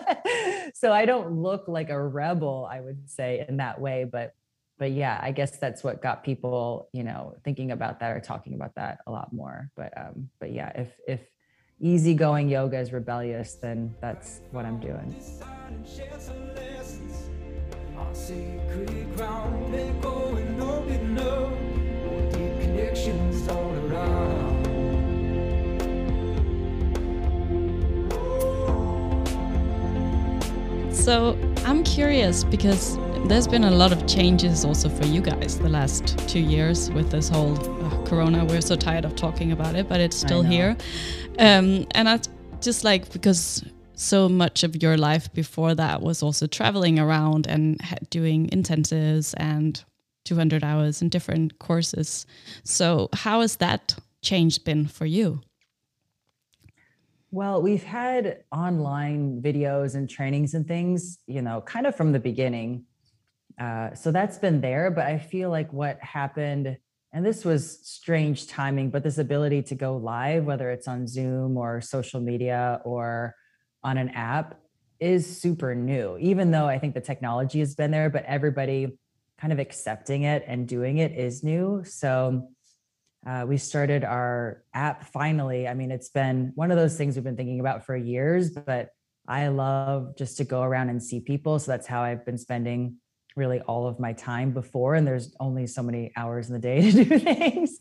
So i don't look like a rebel i would say in that way but but yeah, I guess that's what got people, you know, thinking about that or talking about that a lot more. But um, but yeah, if if easygoing yoga is rebellious, then that's what I'm doing. So I'm curious because there's been a lot of changes also for you guys the last two years with this whole uh, corona. We're so tired of talking about it, but it's still here. Um, and I just like because so much of your life before that was also traveling around and doing intensives and 200 hours in different courses. So, how has that change been for you? Well, we've had online videos and trainings and things, you know, kind of from the beginning. Uh, so that's been there. But I feel like what happened, and this was strange timing, but this ability to go live, whether it's on Zoom or social media or on an app, is super new, even though I think the technology has been there, but everybody kind of accepting it and doing it is new. So, uh, we started our app finally. I mean, it's been one of those things we've been thinking about for years, but I love just to go around and see people. So that's how I've been spending really all of my time before. And there's only so many hours in the day *laughs* to do things.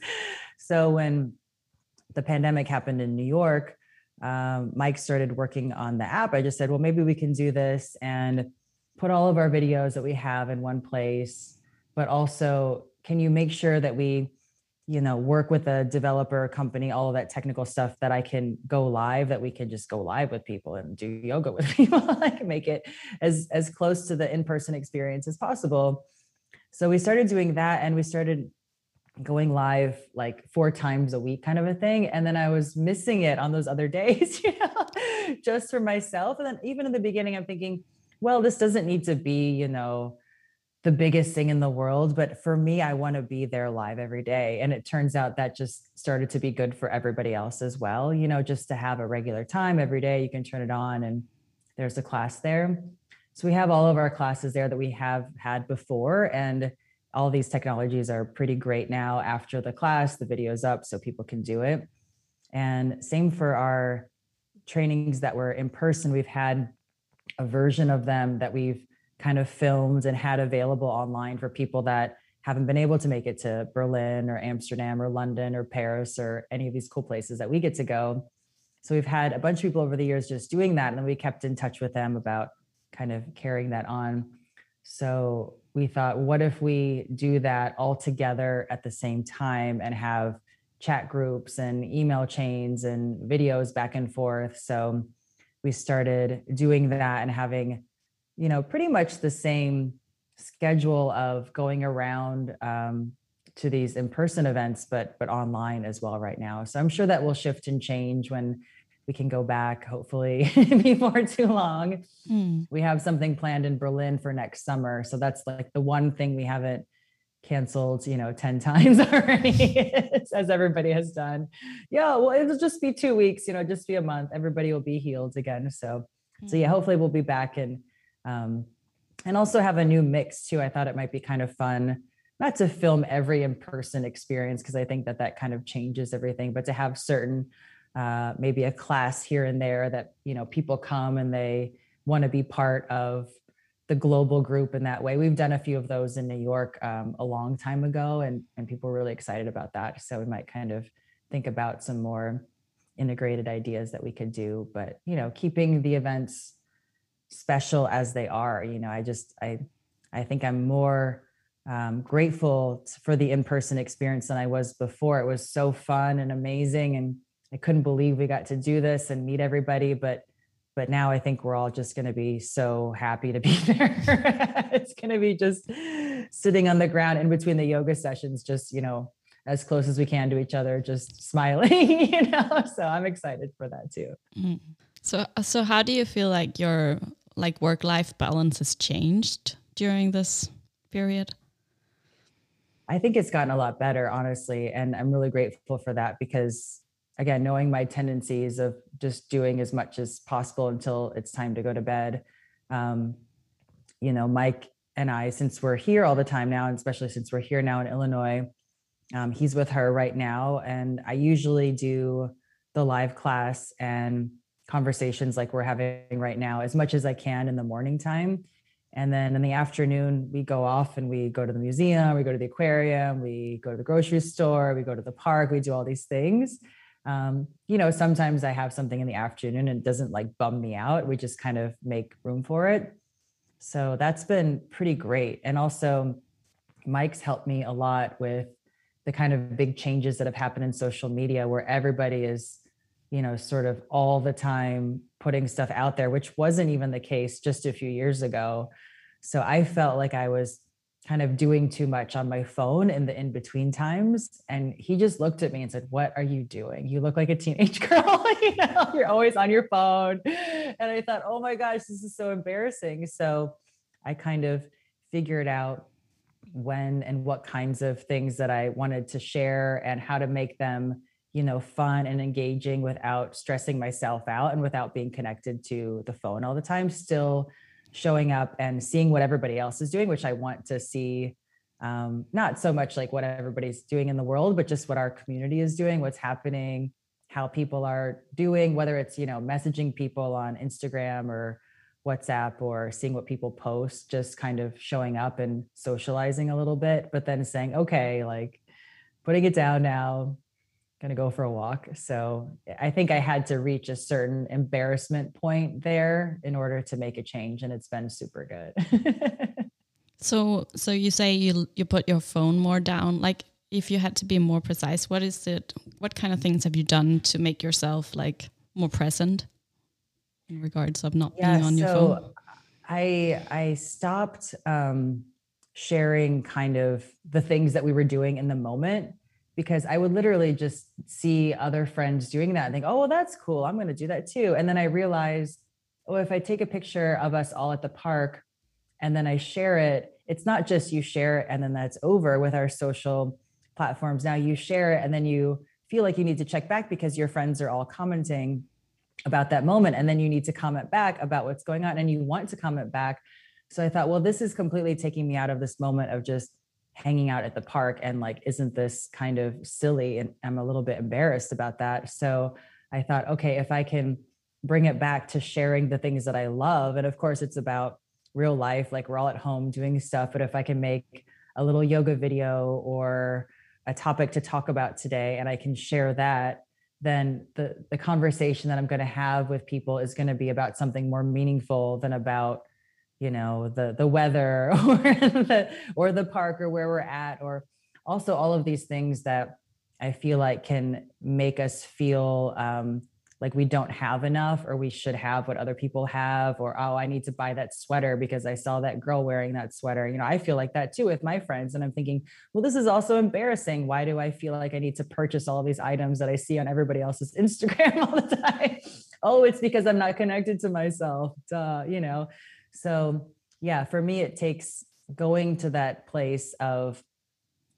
So when the pandemic happened in New York, um, Mike started working on the app. I just said, well, maybe we can do this and put all of our videos that we have in one place, but also can you make sure that we you know work with a developer company all of that technical stuff that i can go live that we can just go live with people and do yoga with *laughs* people can make it as as close to the in-person experience as possible. So we started doing that and we started going live like four times a week kind of a thing and then i was missing it on those other *laughs* days you know just for myself. And then even in the beginning i'm thinking well this doesn't need to be you know the biggest thing in the world but for me i want to be there live every day and it turns out that just started to be good for everybody else as well you know just to have a regular time every day you can turn it on and there's a class there. So we have all of our classes there that we have had before and all these technologies are pretty great now after the class the video's up so people can do it. And same for our trainings that were in person we've had a version of them that we've kind of filmed and had available online for people that haven't been able to make it to Berlin or Amsterdam or London or Paris or any of these cool places that we get to go. So we've had a bunch of people over the years just doing that. And then we kept in touch with them about kind of carrying that on. So we thought, what if we do that all together at the same time and have chat groups and email chains and videos back and forth? So we started doing that and having you know, pretty much the same schedule of going around um, to these in-person events, but but online as well right now. So I'm sure that will shift and change when we can go back, hopefully *laughs* before too long. Mm. We have something planned in Berlin for next summer. So that's like the one thing we haven't canceled, you know, 10 *laughs* times already, as everybody has done. Yeah, well, it'll just be two weeks, you know, just be a month. Everybody will be healed again. So, mm. so yeah, hmm. hopefully we'll be back and um, and also have a new mix too. I thought it might be kind of fun, not to film every in-person experience because I think that that kind of changes everything, but to have certain, uh, maybe a class here and there that you know people come and they want to be part of the global group in that way. We've done a few of those in New York um, a long time ago, and and people were really excited about that. So we might kind of think about some more integrated ideas that we could do, but you know, keeping the events special as they are you know i just i i think i'm more um, grateful for the in-person experience than i was before. It was so fun and amazing and i couldn't believe we got to do this and meet everybody but but now i think we're all just going to be so happy to be *laughs* there. It's going to be just sitting on the ground in between the yoga sessions just you know as close as we can to each other just smiling *laughs* you know so i'm excited for that too. Mm. so so how do you feel like your like work life balance has changed during this period? I think it's gotten a lot better, honestly. And I'm really grateful for that because, again, knowing my tendencies of just doing as much as possible until it's time to go to bed. Um, you know, Mike and I, since we're here all the time now, and especially since we're here now in Illinois, um, he's with her right now. And I usually do the live class and conversations like we're having right now as much as I can in the morning time. And then in the afternoon, we go off and we go to the museum, we go to the aquarium, we go to the grocery store, we go to the park, we do all these things. Um, you know, sometimes I have something in the afternoon and it doesn't like bum me out. We just kind of make room for it. So that's been pretty great. And also, Mike's helped me a lot with the kind of big changes that have happened in social media where everybody is you know sort of all the time putting stuff out there which wasn't even the case just a few years ago. So i felt like i was kind of doing too much on my phone in the in between times. And he just looked at me and said what are you doing? You look like a teenage *laughs* girl you know? You're always on your phone. And i thought oh my gosh this is so embarrassing. So i kind of figured out when and what kinds of things that I wanted to share and how to make them, you know, fun and engaging without stressing myself out and without being connected to the phone all the time, still showing up and seeing what everybody else is doing, which I want to see. Um, not so much like what everybody's doing in the world, but just what our community is doing, what's happening, how people are doing, whether it's, you know, messaging people on Instagram or WhatsApp or seeing what people post, just kind of showing up and socializing a little bit, but then saying, okay, like putting it down now, gonna go for a walk. So I think I had to reach a certain embarrassment point there in order to make a change, and it's been super good. *laughs* so, so you say you you put your phone more down. Like, if you had to be more precise, what is it? What kind of things have you done to make yourself like more present? in regards of not yeah, being on so your phone? So I I stopped um, sharing kind of the things that we were doing in the moment because I would literally just see other friends doing that and think, oh, well, that's cool. I'm going to do that too. And then I realized, oh, if I take a picture of us all at the park and then I share it, it's not just you share it and then that's over with our social platforms. Now you share it and then you feel like you need to check back because your friends are all commenting about that moment and then you need to comment back about what's going on and you want to comment back so i thought well this is completely taking me out of this moment of just hanging out at the park and like isn't this kind of silly? And i'm a little bit embarrassed about that. So i thought okay if i can bring it back to sharing the things that i love and of course it's about real life like we're all at home doing stuff but if i can make a little yoga video or a topic to talk about today and i can share that then the the conversation that I'm going to have with people is going to be about something more meaningful than about you know the the weather *laughs* or the or the park or where we're at or also all of these things that I feel like can make us feel um, like we don't have enough or we should have what other people have or oh i need to buy that sweater because i saw that girl wearing that sweater. You know i feel like that too with my friends and i'm thinking well this is also embarrassing. Why do i feel like i need to purchase all these items that i see on everybody else's *laughs* instagram all the time? *laughs* Oh it's because i'm not connected to myself. Duh, you know so yeah for me it takes going to that place of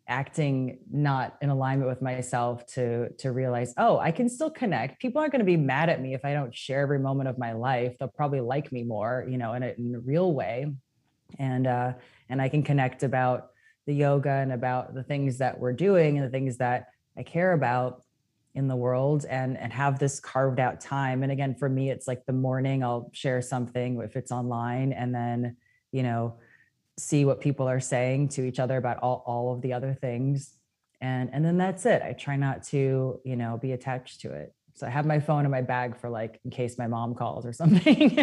acting not in alignment with myself to to realize oh i can still connect. People aren't going to be mad at me if i don't share every moment of my life. They'll probably like me more you know in a, in a real way. And uh and i can connect about the yoga and about the things that we're doing and the things that i care about in the world and and have this carved out time. And again for me it's like the morning i'll share something if it's online and then you know see what people are saying to each other about all, all of the other things. And and then that's it. I try not to you know be attached to it. So i have my phone in my bag for like in case my mom calls or *laughs* something.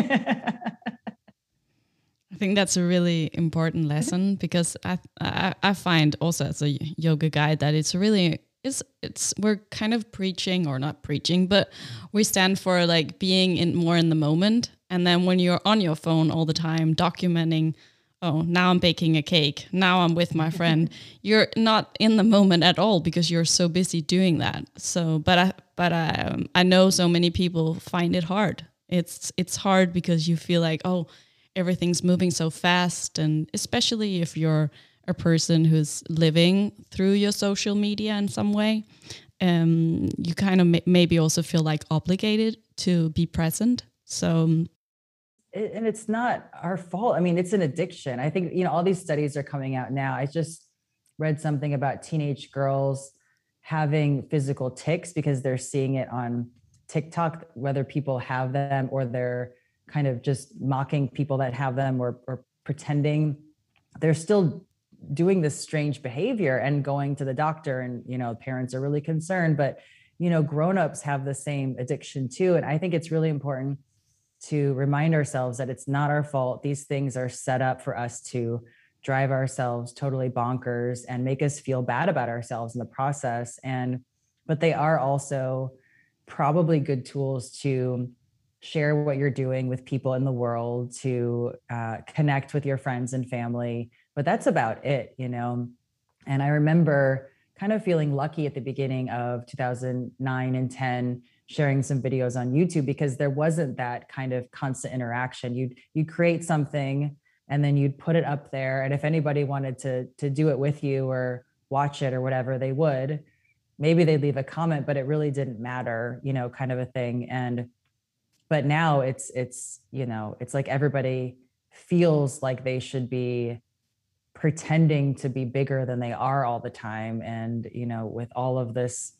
I think that's a really important lesson because I, I, I find also as a yoga guide that it's really it's it's we're kind of preaching or not preaching, but we stand for like being in more in the moment. And then when you're on your phone all the time documenting oh, now I'm baking a cake. Now I'm with my friend. *laughs* you're not in the moment at all because you're so busy doing that. So, but I, but I, um, I know so many people find it hard. It's it's hard because you feel like oh, everything's moving so fast, and especially if you're a person who's living through your social media in some way, um, you kind of maybe also feel like obligated to be present. So um, and it's not our fault. I mean, it's an addiction. I think, you know, all these studies are coming out now. I just read something about teenage girls having physical tics because they're seeing it on TikTok, whether people have them or they're kind of just mocking people that have them or, or pretending, they're still doing this strange behavior and going to the doctor and you know parents are really concerned but you know grown-ups have the same addiction too and i think it's really important to remind ourselves that it's not our fault. These things are set up for us to drive ourselves totally bonkers and make us feel bad about ourselves in the process and but they are also probably good tools to share what you're doing with people in the world to uh, connect with your friends and family but that's about it, you know. And I remember kind of feeling lucky at the beginning of 2009 and 10 sharing some videos on YouTube because there wasn't that kind of constant interaction. You'd you'd create something and then you'd put it up there and if anybody wanted to to do it with you or watch it or whatever they would maybe they'd leave a comment but it really didn't matter you know kind of a thing and but now it's it's you know it's like everybody feels like they should be pretending to be bigger than they are all the time. And you know with all of this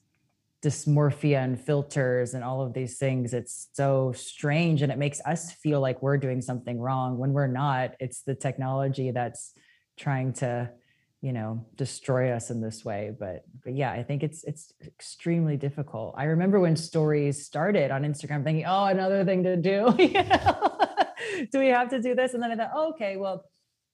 dysmorphia and filters and all of these things it's so strange. And it makes us feel like we're doing something wrong. When we're not it's the technology that's trying to you know destroy us in this way. But but yeah i think it's it's extremely difficult. I remember when stories started on instagram thinking oh another thing to do. *laughs* *laughs* Do we have to do this? And then i thought oh, okay well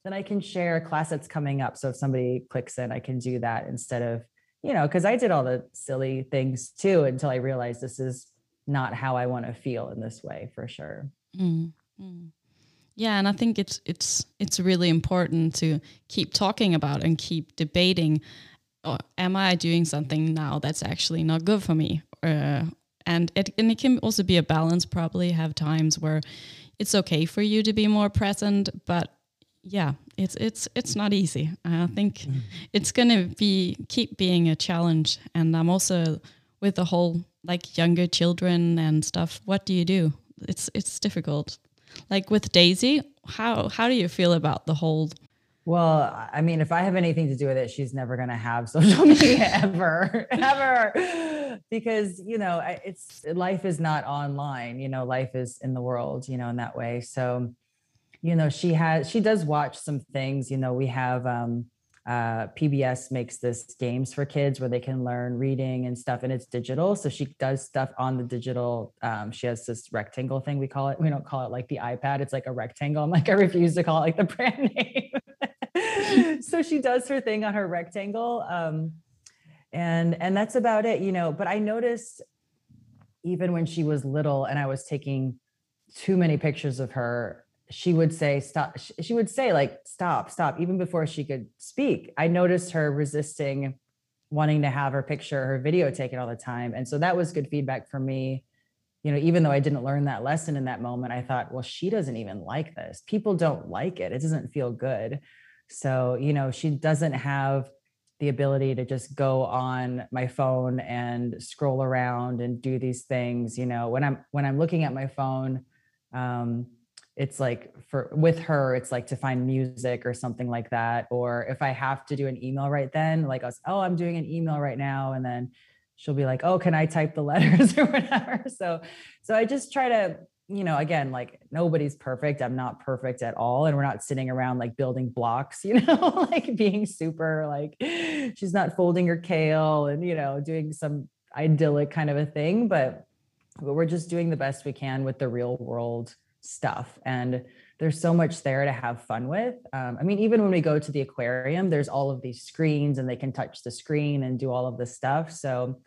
then I can share a class that's coming up. So if somebody clicks in, I can do that instead of, you know, because I did all the silly things too until I realized this is not how I want to feel in this way for sure. Mm, mm. Yeah, and I think it's it's it's really important to keep talking about and keep debating. Oh, am I doing something now that's actually not good for me? Uh, and it and it can also be a balance. Probably have times where it's okay for you to be more present, but yeah, it's it's it's not easy. I think mm. it's gonna be keep being a challenge. And I'm also with the whole like younger children and stuff. What do you do? It's it's difficult. Like with Daisy, how how do you feel about the whole? Well, I mean, if I have anything to do with it, she's never going to have *laughs* social media *laughs* ever, ever, because you know, it's life is not online. You know, life is in the world. You know, in that way. So you know she has she does watch some things you know we have um uh, PBS makes this games for kids where they can learn reading and stuff, and it's digital. So she does stuff on the digital. Um, she has this rectangle thing we call it. We don't call it like the iPad. It's like a rectangle. I'm like I refuse to call it like the *laughs* brand name. *laughs* so she does her thing on her rectangle, um, and and that's about it, you know. But I noticed even when she was little, and I was taking too many pictures of her she would say stop she would say like stop stop even before she could speak. I noticed her resisting wanting to have her picture her video taken all the time. And so that was good feedback for me. You know even though i didn't learn that lesson in that moment i thought well she doesn't even like this. People don't like it. It doesn't feel good. So you know she doesn't have the ability to just go on my phone and scroll around and do these things you know. When i'm when i'm looking at my phone um, it's like for with her it's like to find music or something like that or if i have to do an email right then like us oh i'm doing an email right now and then she'll be like oh can i type the *laughs* letters or whatever? So so i just try to you know again like nobody's perfect i'm not perfect at all and we're not sitting around like building blocks *laughs* you know like being super like she's not folding her kale and you know doing some idyllic kind of a thing but but we're just doing the best we can with the real world stuff and there's so much there to have fun with. Um, i mean even when we go to the aquarium there's all of these screens and they can touch the screen and do all of this stuff. So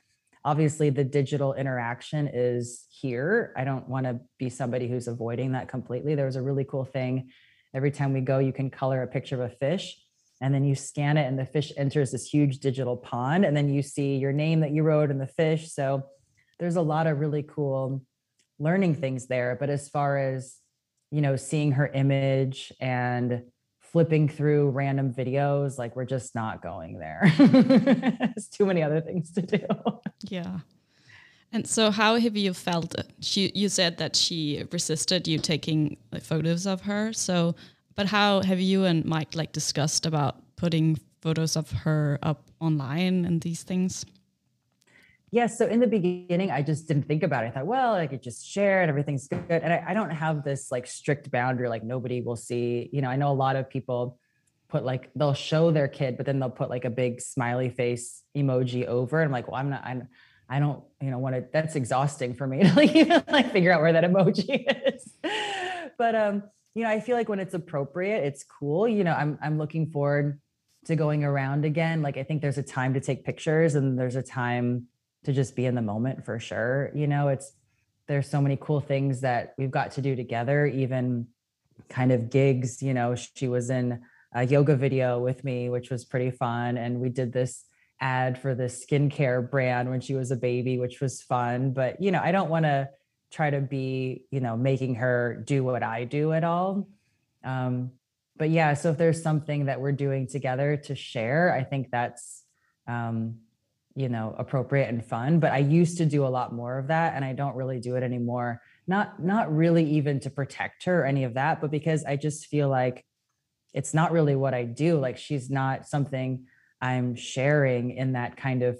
obviously the digital interaction is here. I don't want to be somebody who's avoiding that completely. There was a really cool thing. Every time we go you can color a picture of a fish and then you scan it and the fish enters this huge digital pond and then you see your name that you wrote in the fish. So there's a lot of really cool learning things there. But as far as, you know, seeing her image and flipping through random videos, like we're just not going there. *laughs* There's too many other things to do. Yeah. And so, how have you felt? She, you said that she resisted you taking like, photos of her. So, but how have you and Mike like discussed about putting photos of her up online and these things? Yeah, so in the beginning, I just didn't think about it. I thought, well, I could just share and everything's good. And I, I don't have this like strict boundary, like nobody will see. You know, I know a lot of people put like they'll show their kid, but then they'll put like a big smiley face emoji over. And I'm like, well, I'm not, I'm, I don't, you know, want to. That's exhausting for me *laughs* to like even like figure out where that emoji *laughs* is. but um, you know, I feel like when it's appropriate, it's cool. You know, I'm I'm looking forward to going around again. Like I think there's a time to take pictures, and there's a time to just be in the moment for sure. You know, it's there's so many cool things that we've got to do together, even kind of gigs. You know, she was in a yoga video with me, which was pretty fun. And we did this ad for this skincare brand when she was a baby, which was fun. But, you know, I don't want to try to be, you know, making her do what I do at all. Um, but yeah, so if there's something that we're doing together to share, I think that's um, you know appropriate and fun but i used to do a lot more of that and i don't really do it anymore. Not not really even to protect her or any of that but because i just feel like it's not really what i do like she's not something i'm sharing in that kind of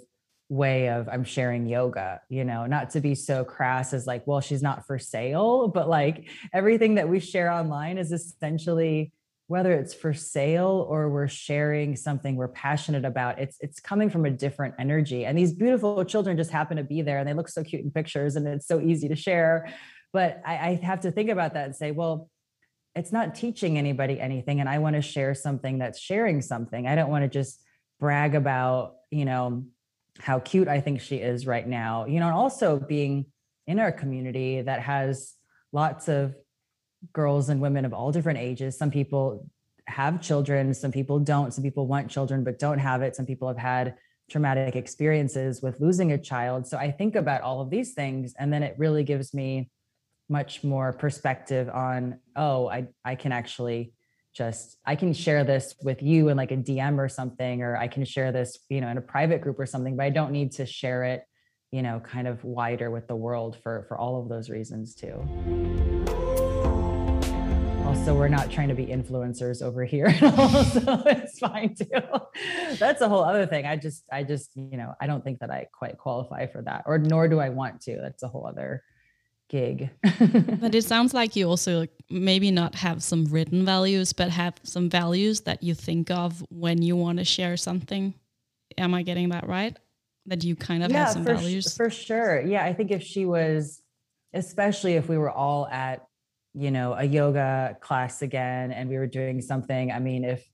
way of i'm sharing yoga you know? Not to be so crass as like well she's not for sale but like everything that we share online is essentially whether it's for sale or we're sharing something we're passionate about it's it's coming from a different energy. And these beautiful children just happen to be there and they look so cute in pictures and it's so easy to share. But I, I have to think about that and say well it's not teaching anybody anything and i want to share something that's sharing something. I don't want to just brag about you know how cute i think she is right now you know and also being in our community that has lots of girls and women of all different ages. Some people have children, some people don't. Some people want children but don't have it. Some people have had traumatic experiences with losing a child. So I think about all of these things and then it really gives me much more perspective on oh, I I can actually just I can share this with you in like a DM or something or I can share this, you know, in a private group or something, but I don't need to share it, you know, kind of wider with the world for for all of those reasons too also we're not trying to be influencers over here *laughs* so it's fine too. That's a whole other thing. I just i just you know i don't think that i quite qualify for that or nor do i want to. That's a whole other gig. *laughs* But it sounds like you also maybe not have some written values but have some values that you think of when you want to share something. Am i getting that right? That you kind of yeah, have some for values? for sure. Yeah i think if she was especially if we were all at you know a yoga class again and we were doing something. I mean if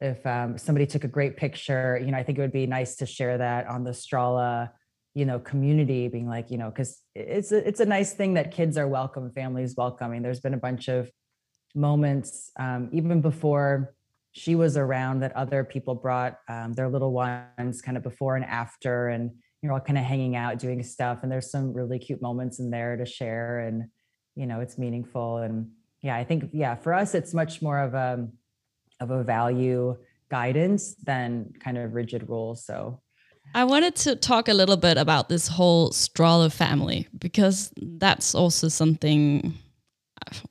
if um, somebody took a great picture you know i think it would be nice to share that on the strala you know community being like you know because it's a, it's a nice thing that kids are welcome families welcoming. There's been a bunch of moments um, even before she was around that other people brought um, their little ones kind of before and after and you're all kind of hanging out doing stuff and there's some really cute moments in there to share and you know it's meaningful and yeah i think yeah for us it's much more of a of a value guidance than kind of rigid rules so I wanted to talk a little bit about this whole Strala family because that's also something.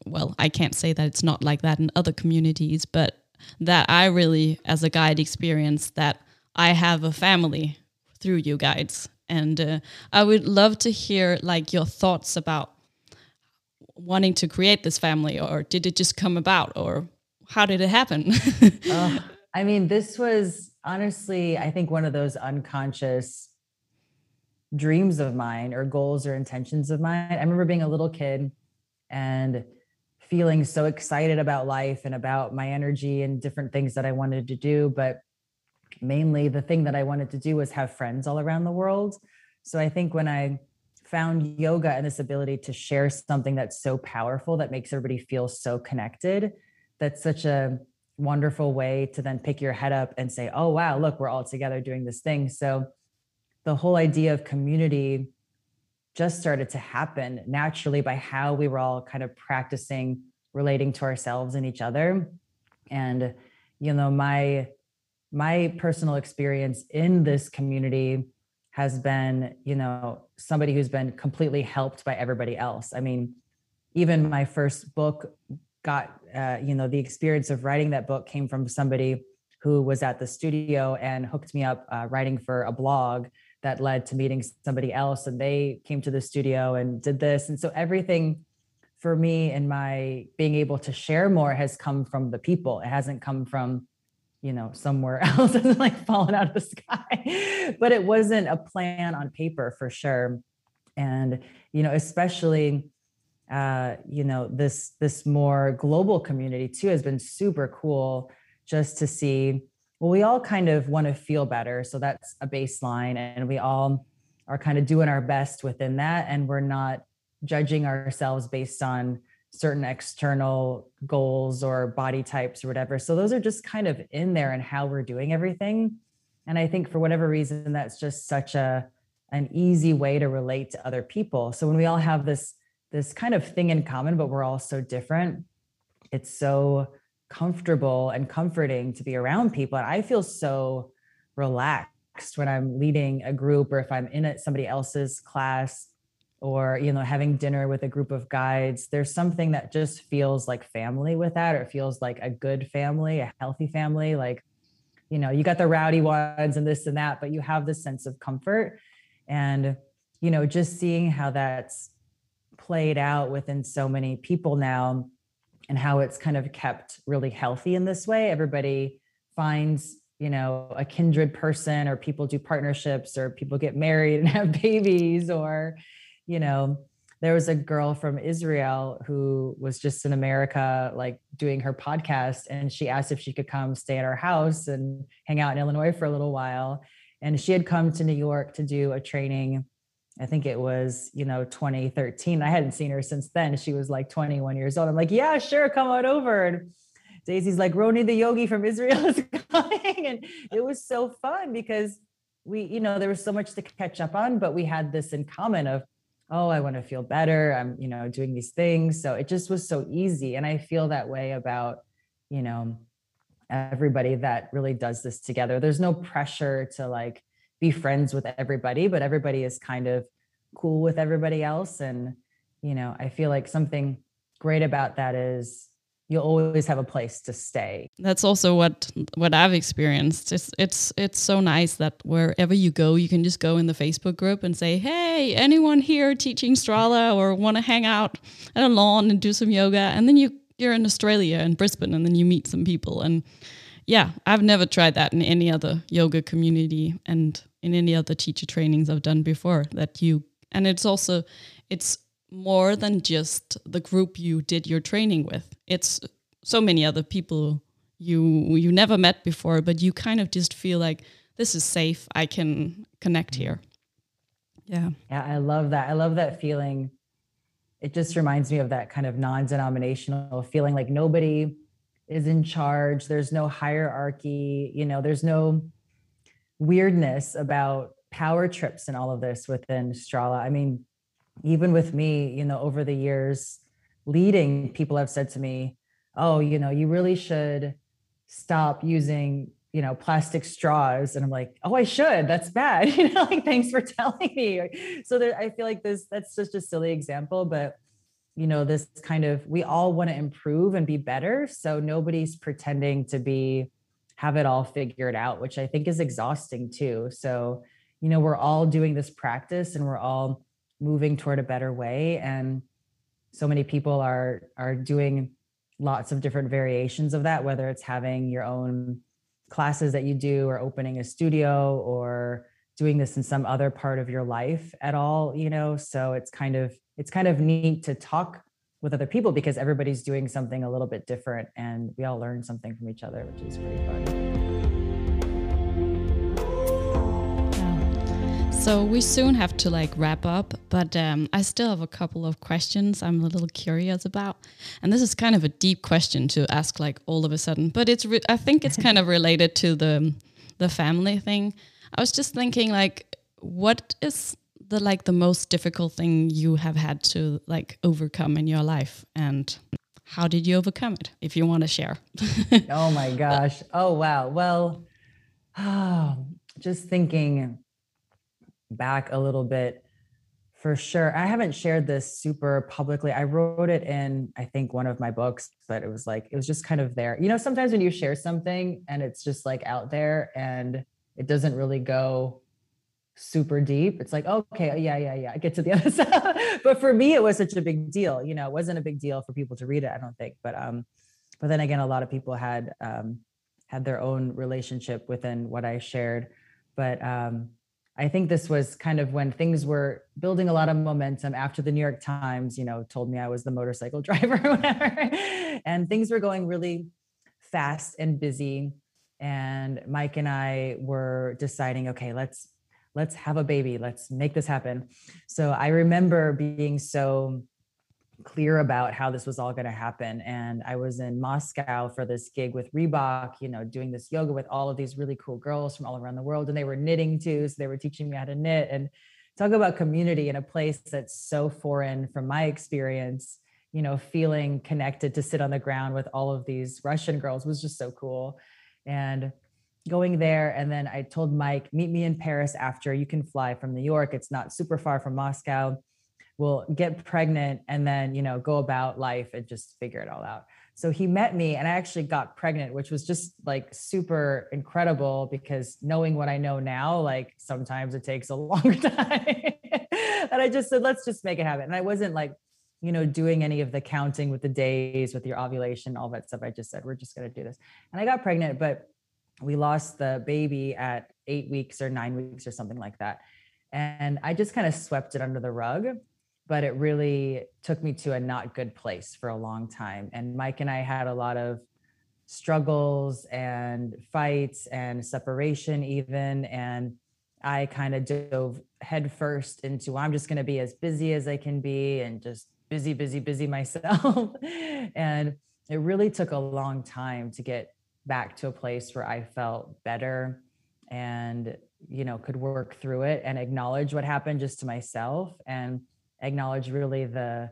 Well, I can't say that it's not like that in other communities, but that I really, as a guide, experience that I have a family through you guides, and uh, I would love to hear like your thoughts about wanting to create this family, or did it just come about, or how did it happen? *laughs* uh, I mean, this was honestly, I think one of those unconscious dreams of mine or goals or intentions of mine. I remember being a little kid and feeling so excited about life and about my energy and different things that I wanted to do. But mainly the thing that I wanted to do was have friends all around the world. So I think when I found yoga and this ability to share something that's so powerful that makes everybody feel so connected, that's such a wonderful way to then pick your head up and say, oh, wow, look, we're all together doing this thing. So the whole idea of community just started to happen naturally by how we were all kind of practicing relating to ourselves and each other. And, you know, my, my personal experience in this community has been, you know, somebody who's been completely helped by everybody else. I mean, even my first book got uh, you know the experience of writing that book came from somebody who was at the studio and hooked me up uh, writing for a blog that led to meeting somebody else and they came to the studio and did this and so everything for me and my being able to share more has come from the people it hasn't come from you know somewhere *laughs* else it's like fallen out of the sky. *laughs* But it wasn't a plan on paper for sure. And you know especially uh you know this this more global community too has been super cool just to see well we all kind of want to feel better. So that's a baseline and we all are kind of doing our best within that and we're not judging ourselves based on certain external goals or body types or whatever. So those are just kind of in there and how we're doing everything. And I think for whatever reason, that's just such a an easy way to relate to other people. So when we all have this this kind of thing in common, but we're all so different, it's so comfortable and comforting to be around people. And I feel so relaxed when I'm leading a group or if I'm in it, somebody else's class or you know having dinner with a group of guides there's something that just feels like family with that or it feels like a good family a healthy family like you know you got the rowdy ones and this and that but you have this sense of comfort. And you know just seeing how that's played out within so many people now and how it's kind of kept really healthy in this way everybody finds you know a kindred person or people do partnerships or people get married and *laughs* have babies or you know, there was a girl from Israel who was just in America, like doing her podcast, and she asked if she could come stay at our house and hang out in Illinois for a little while. And she had come to New York to do a training. I think it was, you know, 2013. I hadn't seen her since then. She was like 21 years old. I'm like, yeah, sure, come on over. And Daisy's like, Roni the yogi from Israel *laughs* is coming. And it was so fun because we, you know, there was so much to catch up on, but we had this in common of oh i want to feel better i'm you know doing these things. So it just was so easy and i feel that way about you know everybody that really does this together. There's no pressure to like be friends with everybody but everybody is kind of cool with everybody else and you know i feel like something great about that is you'll always have a place to stay. That's also what what I've experienced. It's it's it's so nice that wherever you go, you can just go in the Facebook group and say, "Hey, anyone here teaching Strala or want to hang out at a lawn and do some yoga?" And then you you're in Australia in Brisbane, and then you meet some people. And yeah, I've never tried that in any other yoga community and in any other teacher trainings I've done before. That you and it's also it's more than just the group you did your training with. It's so many other people you you never met before, but you kind of just feel like this is safe. I can connect mm-hmm. here. Yeah. Yeah, I love that. I love that feeling. It just reminds me of that kind of non-denominational feeling like nobody is in charge. There's no hierarchy, you know, there's no weirdness about power trips and all of this within Strala. I mean, even with me, you know, over the years leading, people have said to me, oh, you know, you really should stop using, you know, plastic straws. And I'm like, oh, I should. That's bad. *laughs* You know, like, thanks for telling me. So there, I feel like this, that's just a silly example, but you know, this kind of, we all want to improve and be better. So nobody's pretending to be, have it all figured out, which I think is exhausting too. So, you know, we're all doing this practice and we're all moving toward a better way. And so many people are are doing lots of different variations of that whether it's having your own classes that you do or opening a studio or doing this in some other part of your life at all you know? So it's kind of it's kind of neat to talk with other people because everybody's doing something a little bit different and we all learn something from each other which is pretty fun So we soon have to like wrap up, but um, I still have a couple of questions I'm a little curious about, and this is kind of a deep question to ask like all of a sudden, but it's I think it's kind of *laughs* related to the the family thing. I was just thinking like, what is the like the most difficult thing you have had to like overcome in your life, and how did you overcome it? If you want to share. *laughs* oh my gosh! Oh wow! Well, oh, *sighs* just thinking back a little bit for sure. I haven't shared this super publicly. I wrote it in, I think, one of my books, but it was like, it was just kind of there. You know, sometimes when you share something and it's just like out there and it doesn't really go super deep. It's like, okay, yeah, yeah, yeah, I get to the *laughs* other side. but for me, it was such a big deal. You know, it wasn't a big deal for people to read it, I don't think. But um, but then again, a lot of people had um had their own relationship within what I shared. But um I think this was kind of when things were building a lot of momentum after the New York Times, you know, told me I was the motorcycle *laughs* driver or whatever. and things were going really fast and busy. And Mike and I were deciding, okay, let's let's have a baby. Let's make this happen. So I remember being so clear about how this was all going to happen. And I was in Moscow for this gig with Reebok, you know, doing this yoga with all of these really cool girls from all around the world. And they were knitting too. So they were teaching me how to knit and talk about community in a place that's so foreign from my experience. You know, feeling connected to sit on the ground with all of these Russian girls was just so cool. And going there and then i told mike meet me in paris after you can fly from new york it's not super far from moscow we'll get pregnant and then you know go about life and just figure it all out. So he met me and i actually got pregnant which was just like super incredible because knowing what i know now like sometimes it takes a *laughs* long time. And i just said let's just make it happen. And i wasn't like you know doing any of the counting with the days with your ovulation all that stuff. I just said we're just going to do this. And i got pregnant but we lost the baby at eight weeks or nine weeks or something like that. And I just kind of swept it under the rug, but it really took me to a not good place for a long time. And Mike and I had a lot of struggles and fights and separation, even. And I kind of dove headfirst into I'm just going to be as busy as I can be and just busy, busy, busy *laughs* myself. and it really took a long time to get back to a place where I felt better and you know could work through it and acknowledge what happened just to myself and acknowledge really the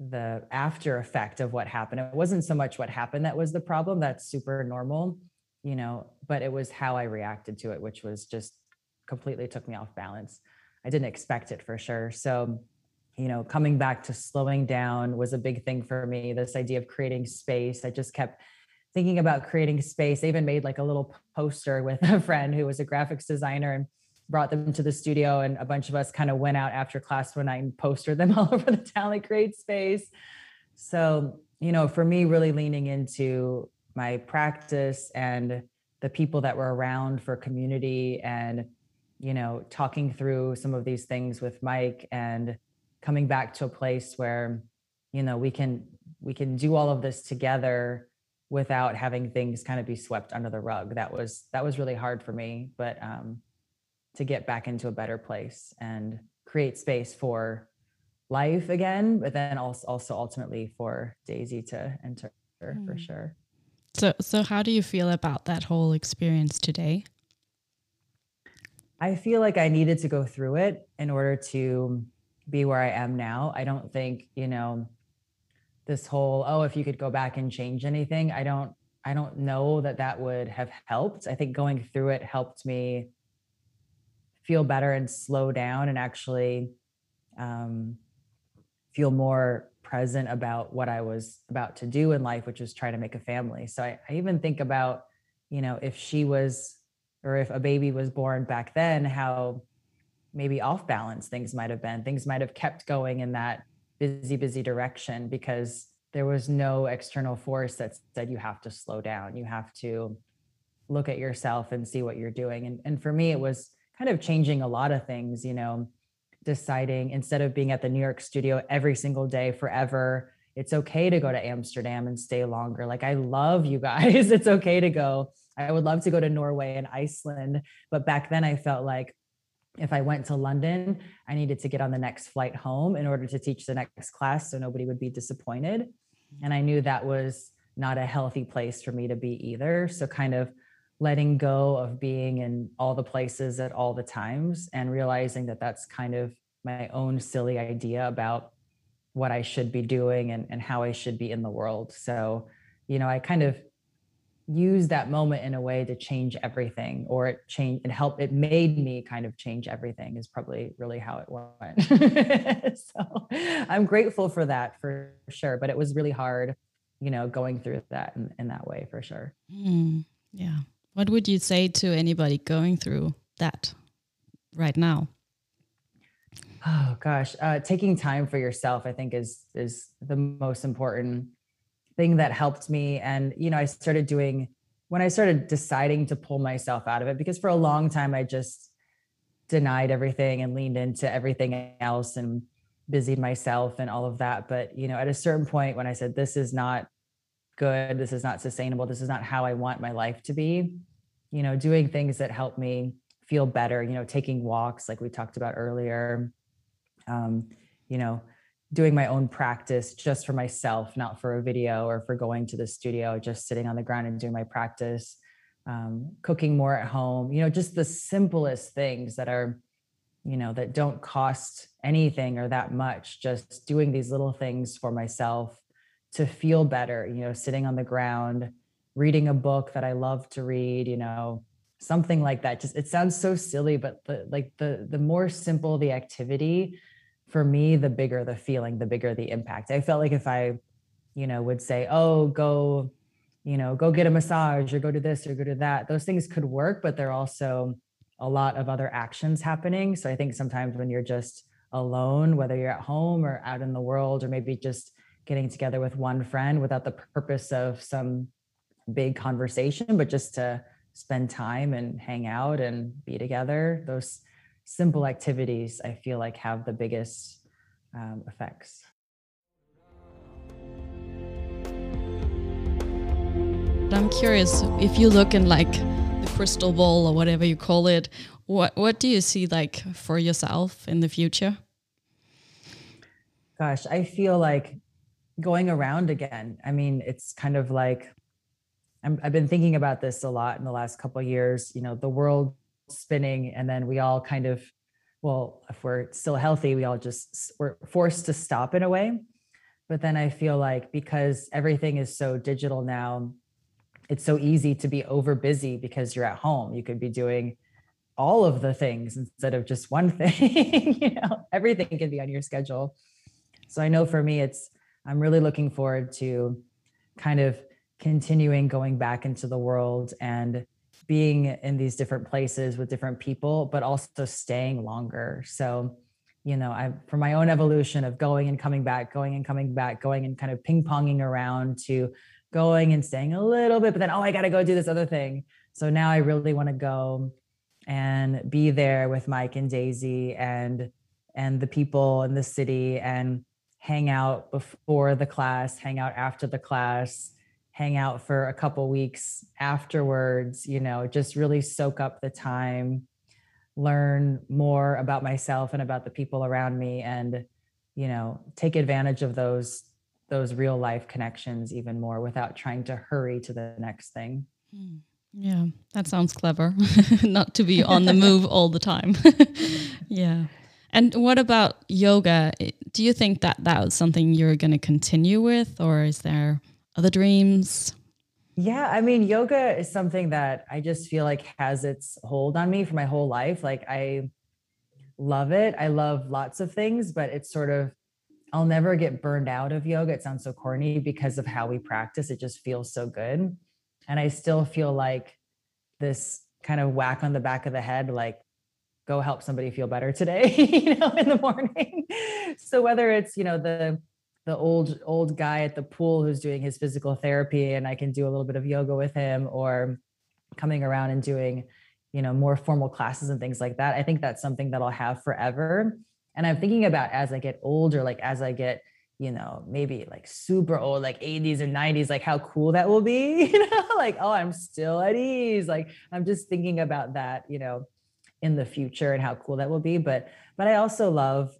the after effect of what happened. It wasn't so much what happened that was the problem that's super normal you know but it was how i reacted to it which was just completely took me off balance. I didn't expect it for sure. So you know coming back to slowing down was a big thing for me this idea of creating space. I just kept thinking about creating space. I even made like a little poster with a *laughs* friend who was a graphics designer and brought them to the studio. And a bunch of us kind of went out after class one night and postered them *laughs* all over the like create space. So, you know, for me, really leaning into my practice and the people that were around for community and, you know, talking through some of these things with Mike and coming back to a place where, you know, we can we can do all of this together without having things kind of be swept under the rug. That was that was really hard for me, but um, to get back into a better place and create space for life again, but then also also ultimately for Daisy to enter mm. for sure. So so how do you feel about that whole experience today? I feel like I needed to go through it in order to be where I am now. I don't think, you know, this whole oh if you could go back and change anything i don't i don't know that that would have helped i think going through it helped me feel better and slow down and actually um, feel more present about what i was about to do in life which was try to make a family so I, I even think about you know if she was or if a baby was born back then how maybe off balance things might have been things might have kept going in that busy, busy direction because there was no external force that said you have to slow down. You have to look at yourself and see what you're doing. And, and for me, it was kind of changing a lot of things, you know, deciding instead of being at the New York studio every single day forever, it's okay to go to Amsterdam and stay longer. Like, I love you *laughs* guys. It's okay to go. I would love to go to Norway and Iceland. But back then, I felt like if I went to London, I needed to get on the next flight home in order to teach the next class so nobody would be disappointed. And I knew that was not a healthy place for me to be either. So, kind of letting go of being in all the places at all the times and realizing that that's kind of my own silly idea about what I should be doing and, and how I should be in the world. So, you know, I kind of use that moment in a way to change everything or it changed it helped it made me kind of change everything is probably really how it went. *laughs* So i'm grateful for that for sure but it was really hard you know going through that in, in that way for sure. Mm, yeah what would you say to anybody going through that right now? Oh gosh, uh, taking time for yourself, I think, is is the most important thing that helped me. And you know, I started doing when I started deciding to pull myself out of it because for a long time I just denied everything and leaned into everything else and busied myself and all of that. But you know, at a certain point, when I said this is not good, this is not sustainable, this is not how I want my life to be, you know, doing things that help me feel better, you know, taking walks like we talked about earlier, um, you know, doing my own practice just for myself, not for a video or for going to the studio, just sitting on the ground and doing my practice, um, cooking more at home, you know, just the simplest things that are, you know, that don't cost anything or that much, just doing these little things for myself to feel better, you know, sitting on the ground, reading a book that I love to read, you know, something like that. Just it sounds so silly, but the like the the more simple the activity, for me, the bigger the feeling, the bigger the impact. I felt like if I, you know, would say, "Oh, go, you know, go get a massage or go to this or go to that," those things could work, but they're also a lot of other actions happening. So I think sometimes when you're just alone, whether you're at home or out in the world, or maybe just getting together with one friend without the purpose of some big conversation, but just to spend time and hang out and be together, those simple activities I feel like have the biggest um, effects. I'm curious if you look in like the crystal ball or whatever you call it, what what do you see like for yourself in the future? Gosh, I feel like going around again. I mean, it's kind of like i have been thinking about this a lot in the last couple years. You know, the world spinning and then we all kind of well if we're still healthy we all just we're forced to stop in a way but then i feel like because everything is so digital now it's so easy to be over busy because you're at home you could be doing all of the things instead of just one *laughs* thing you know everything can be on your schedule so i know for me it's i'm really looking forward to kind of continuing going back into the world and being in these different places with different people, but also staying longer. So, you know, I for my own evolution of going and coming back, going and coming back, going and kind of ping ponging around to going and staying a little bit, but then oh, I got to go do this other thing. So now I really want to go and be there with Mike and Daisy and and the people in the city and hang out before the class, hang out after the class, hang out for a couple weeks afterwards, you know, just really soak up the time, learn more about myself and about the people around me and you know, take advantage of those those real life connections even more without trying to hurry to the next thing. Hmm. Yeah, that sounds clever. *laughs* Not to be on the move *laughs* all the time. *laughs* yeah. And what about yoga? Do you think that that was something you're going to continue with, or is there other dreams? Yeah, I mean, yoga is something that I just feel like has its hold on me for my whole life. Like I love it. I love lots of things, but it's sort of I'll never get burned out of yoga. It sounds so corny because of how we practice. It just feels so good. And I still feel like this kind of whack on the back of the head, like go help somebody feel better today, *laughs* you know, in the morning. so whether it's, you know, the the old old guy at the pool who's doing his physical therapy and I can do a little bit of yoga with him or coming around and doing you know more formal classes and things like that I think that's something that I'll have forever and I'm thinking about as I get older like as I get you know maybe like super old like 80s or 90s like how cool that will be *laughs* you know like oh I'm still at ease like I'm just thinking about that you know in the future and how cool that will be. But but I also love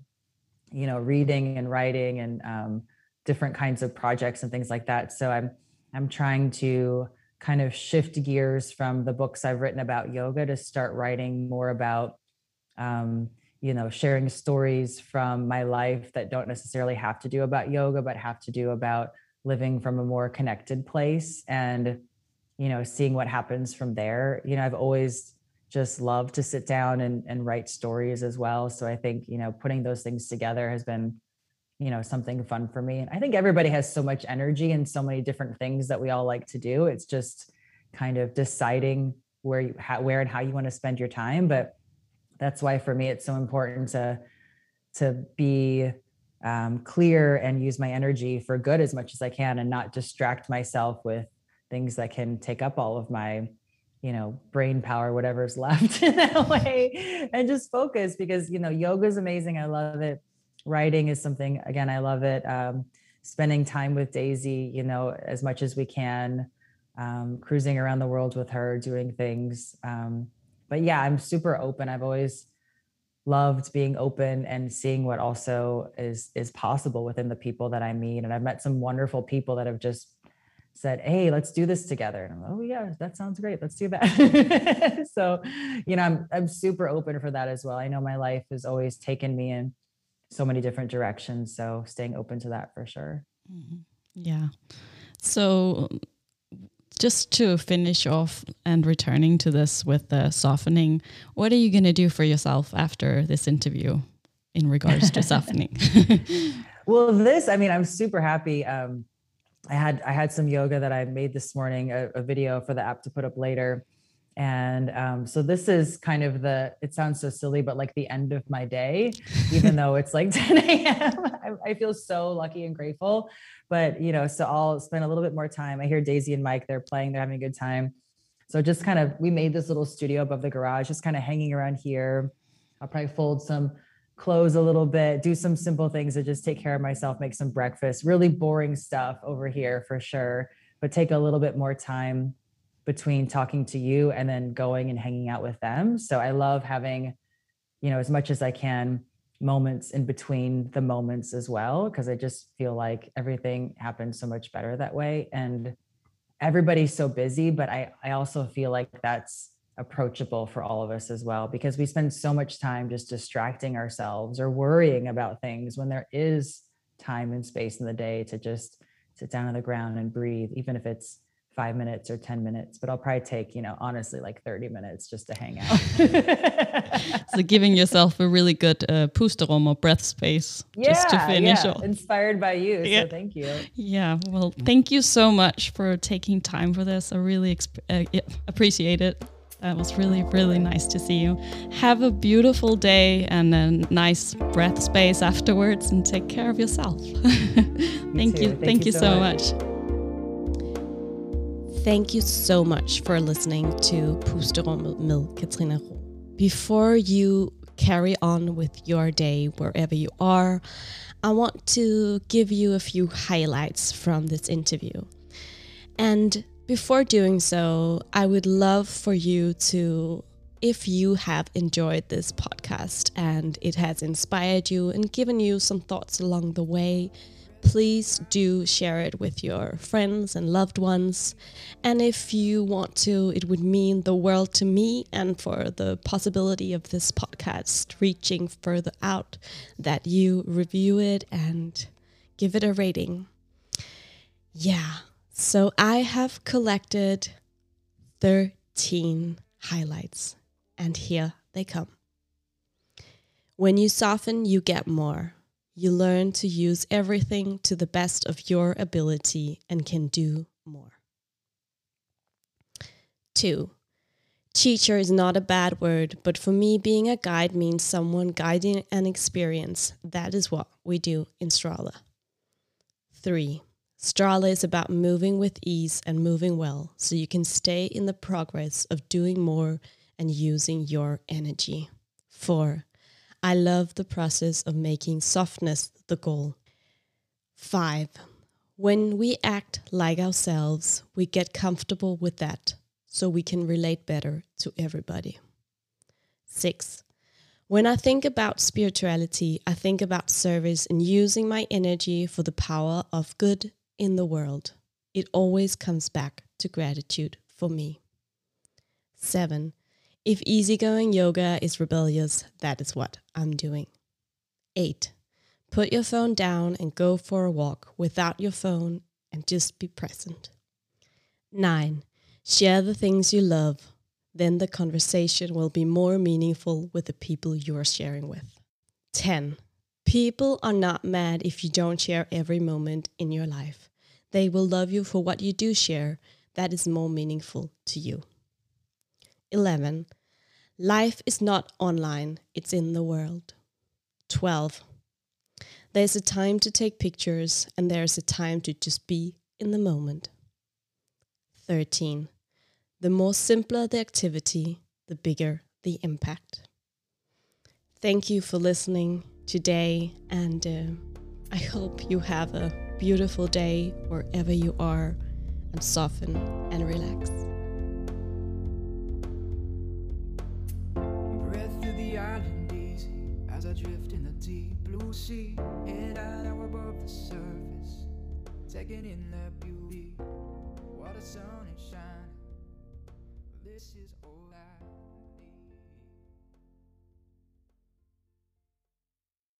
you know reading and writing and um, different kinds of projects and things like that. So i'm i'm trying to kind of shift gears from the books i've written about yoga to start writing more about um, you know sharing stories from my life that don't necessarily have to do about yoga but have to do about living from a more connected place and you know seeing what happens from there. You know i've always just love to sit down and, and write stories as well. So I think, you know, putting those things together has been, you know, something fun for me. And I think everybody has so much energy and so many different things that we all like to do. It's just kind of deciding where you, where and how you want to spend your time. But that's why for me it's so important to to be um, clear and use my energy for good as much as I can and not distract myself with things that can take up all of my you know brain power whatever's *laughs* left in that *laughs* way and just focus because you know yoga is amazing. I love it. Writing is something again i love it. Um, spending time with daisy you know as much as we can. Um, cruising around the world with her doing things. Um, but yeah i'm super open. I've always loved being open and seeing what also is is possible within the people that i meet. And i've met some wonderful people that have just said, Hey, let's do this together. And I'm, oh yeah, that sounds great. Let's do that. *laughs* so, you know, I'm I'm super open for that as well. I know my life has always taken me in so many different directions. So staying open to that for sure. Mm-hmm. Yeah. So just to finish off and returning to this with the softening, what are you going to do for yourself after this interview in regards to *laughs* softening? *laughs* well, this, I mean, I'm super happy. Um, I had I had some yoga that I made this morning, a, a video for the app to put up later. And um, so this is kind of the, it sounds so silly, but like the end of my day, *laughs* even though it's like *laughs* 10 a.m. I, I, feel so lucky and grateful. But, you know, so I'll spend a little bit more time. I hear Daisy and Mike, they're playing, they're having a good time. So just kind of, we made this little studio above the garage, just kind of hanging around here. I'll probably fold some close a little bit, do some simple things to just take care of myself, make some breakfast, really boring stuff over here for sure, but take a little bit more time between talking to you and then going and hanging out with them. So I love having, you know, as much as I can moments in between the moments as well because I just feel like everything happens so much better that way and everybody's so busy but I I also feel like that's approachable for all of us as well because we spend so much time just distracting ourselves or worrying about things when there is time and space in the day to just sit down on the ground and breathe even if it's five minutes or 10 minutes, but I'll probably take, you know, honestly, like 30 minutes just to hang out. *laughs* so giving yourself a really good uh, pusterum or breath space yeah, just to finish yeah. off. Inspired by you. Yeah. So thank you. Yeah. Well, thank you so much for taking time for this. I really uh, appreciate it. That was really, really nice to see you. Have a beautiful day and a nice breath space afterwards and take care of yourself. *laughs* Thank you. Thank, Thank, you, so much. much. Thank you so much for listening to Pusterummet med Katrina Ro. Before you carry on with your day wherever you are, I want to give you a few highlights from this interview. And before doing so, I would love for you to, if you have enjoyed this podcast and it has inspired you and given you some thoughts along the way, please do share it with your friends and loved ones. And if you want to, it would mean the world to me and for the possibility of this podcast reaching further out that you review it and give it a rating. Yeah. So I have collected 13 highlights, and here they come. When you soften, you get more. You learn to use everything to the best of your ability and can do more. Two, teacher is not a bad word, but for me, being a guide means someone guiding an experience. That is what we do in Strala. Three, Strala is about moving with ease and moving well so you can stay in the progress of doing more and using your energy. 4. I love the process of making softness the goal. 5. When we act like ourselves, we get comfortable with that so we can relate better to everybody. 6. When I think about spirituality, I think about service and using my energy for the power of good in the world, it always comes back to gratitude for me. 7. If easygoing yoga is rebellious, that is what I'm doing. 8. Put your phone down and go for a walk without your phone and just be present. 9. Share the things you love, then the conversation will be more meaningful with the people you are sharing with. 10. People are not mad if you don't share every moment in your life. They will love you for what you do share that is more meaningful to you. 11. Life is not online, it's in the world. 12. There's a time to take pictures, and there's a time to just be in the moment. 13. The more simpler the activity, the bigger the impact. Thank you for listening today, and uh, I hope you have a beautiful day wherever you are, and soften and relax. Breath through the island easy as I drift in the deep blue sea. Head out now above the surface, taking in the beauty. What a sun is shining. This is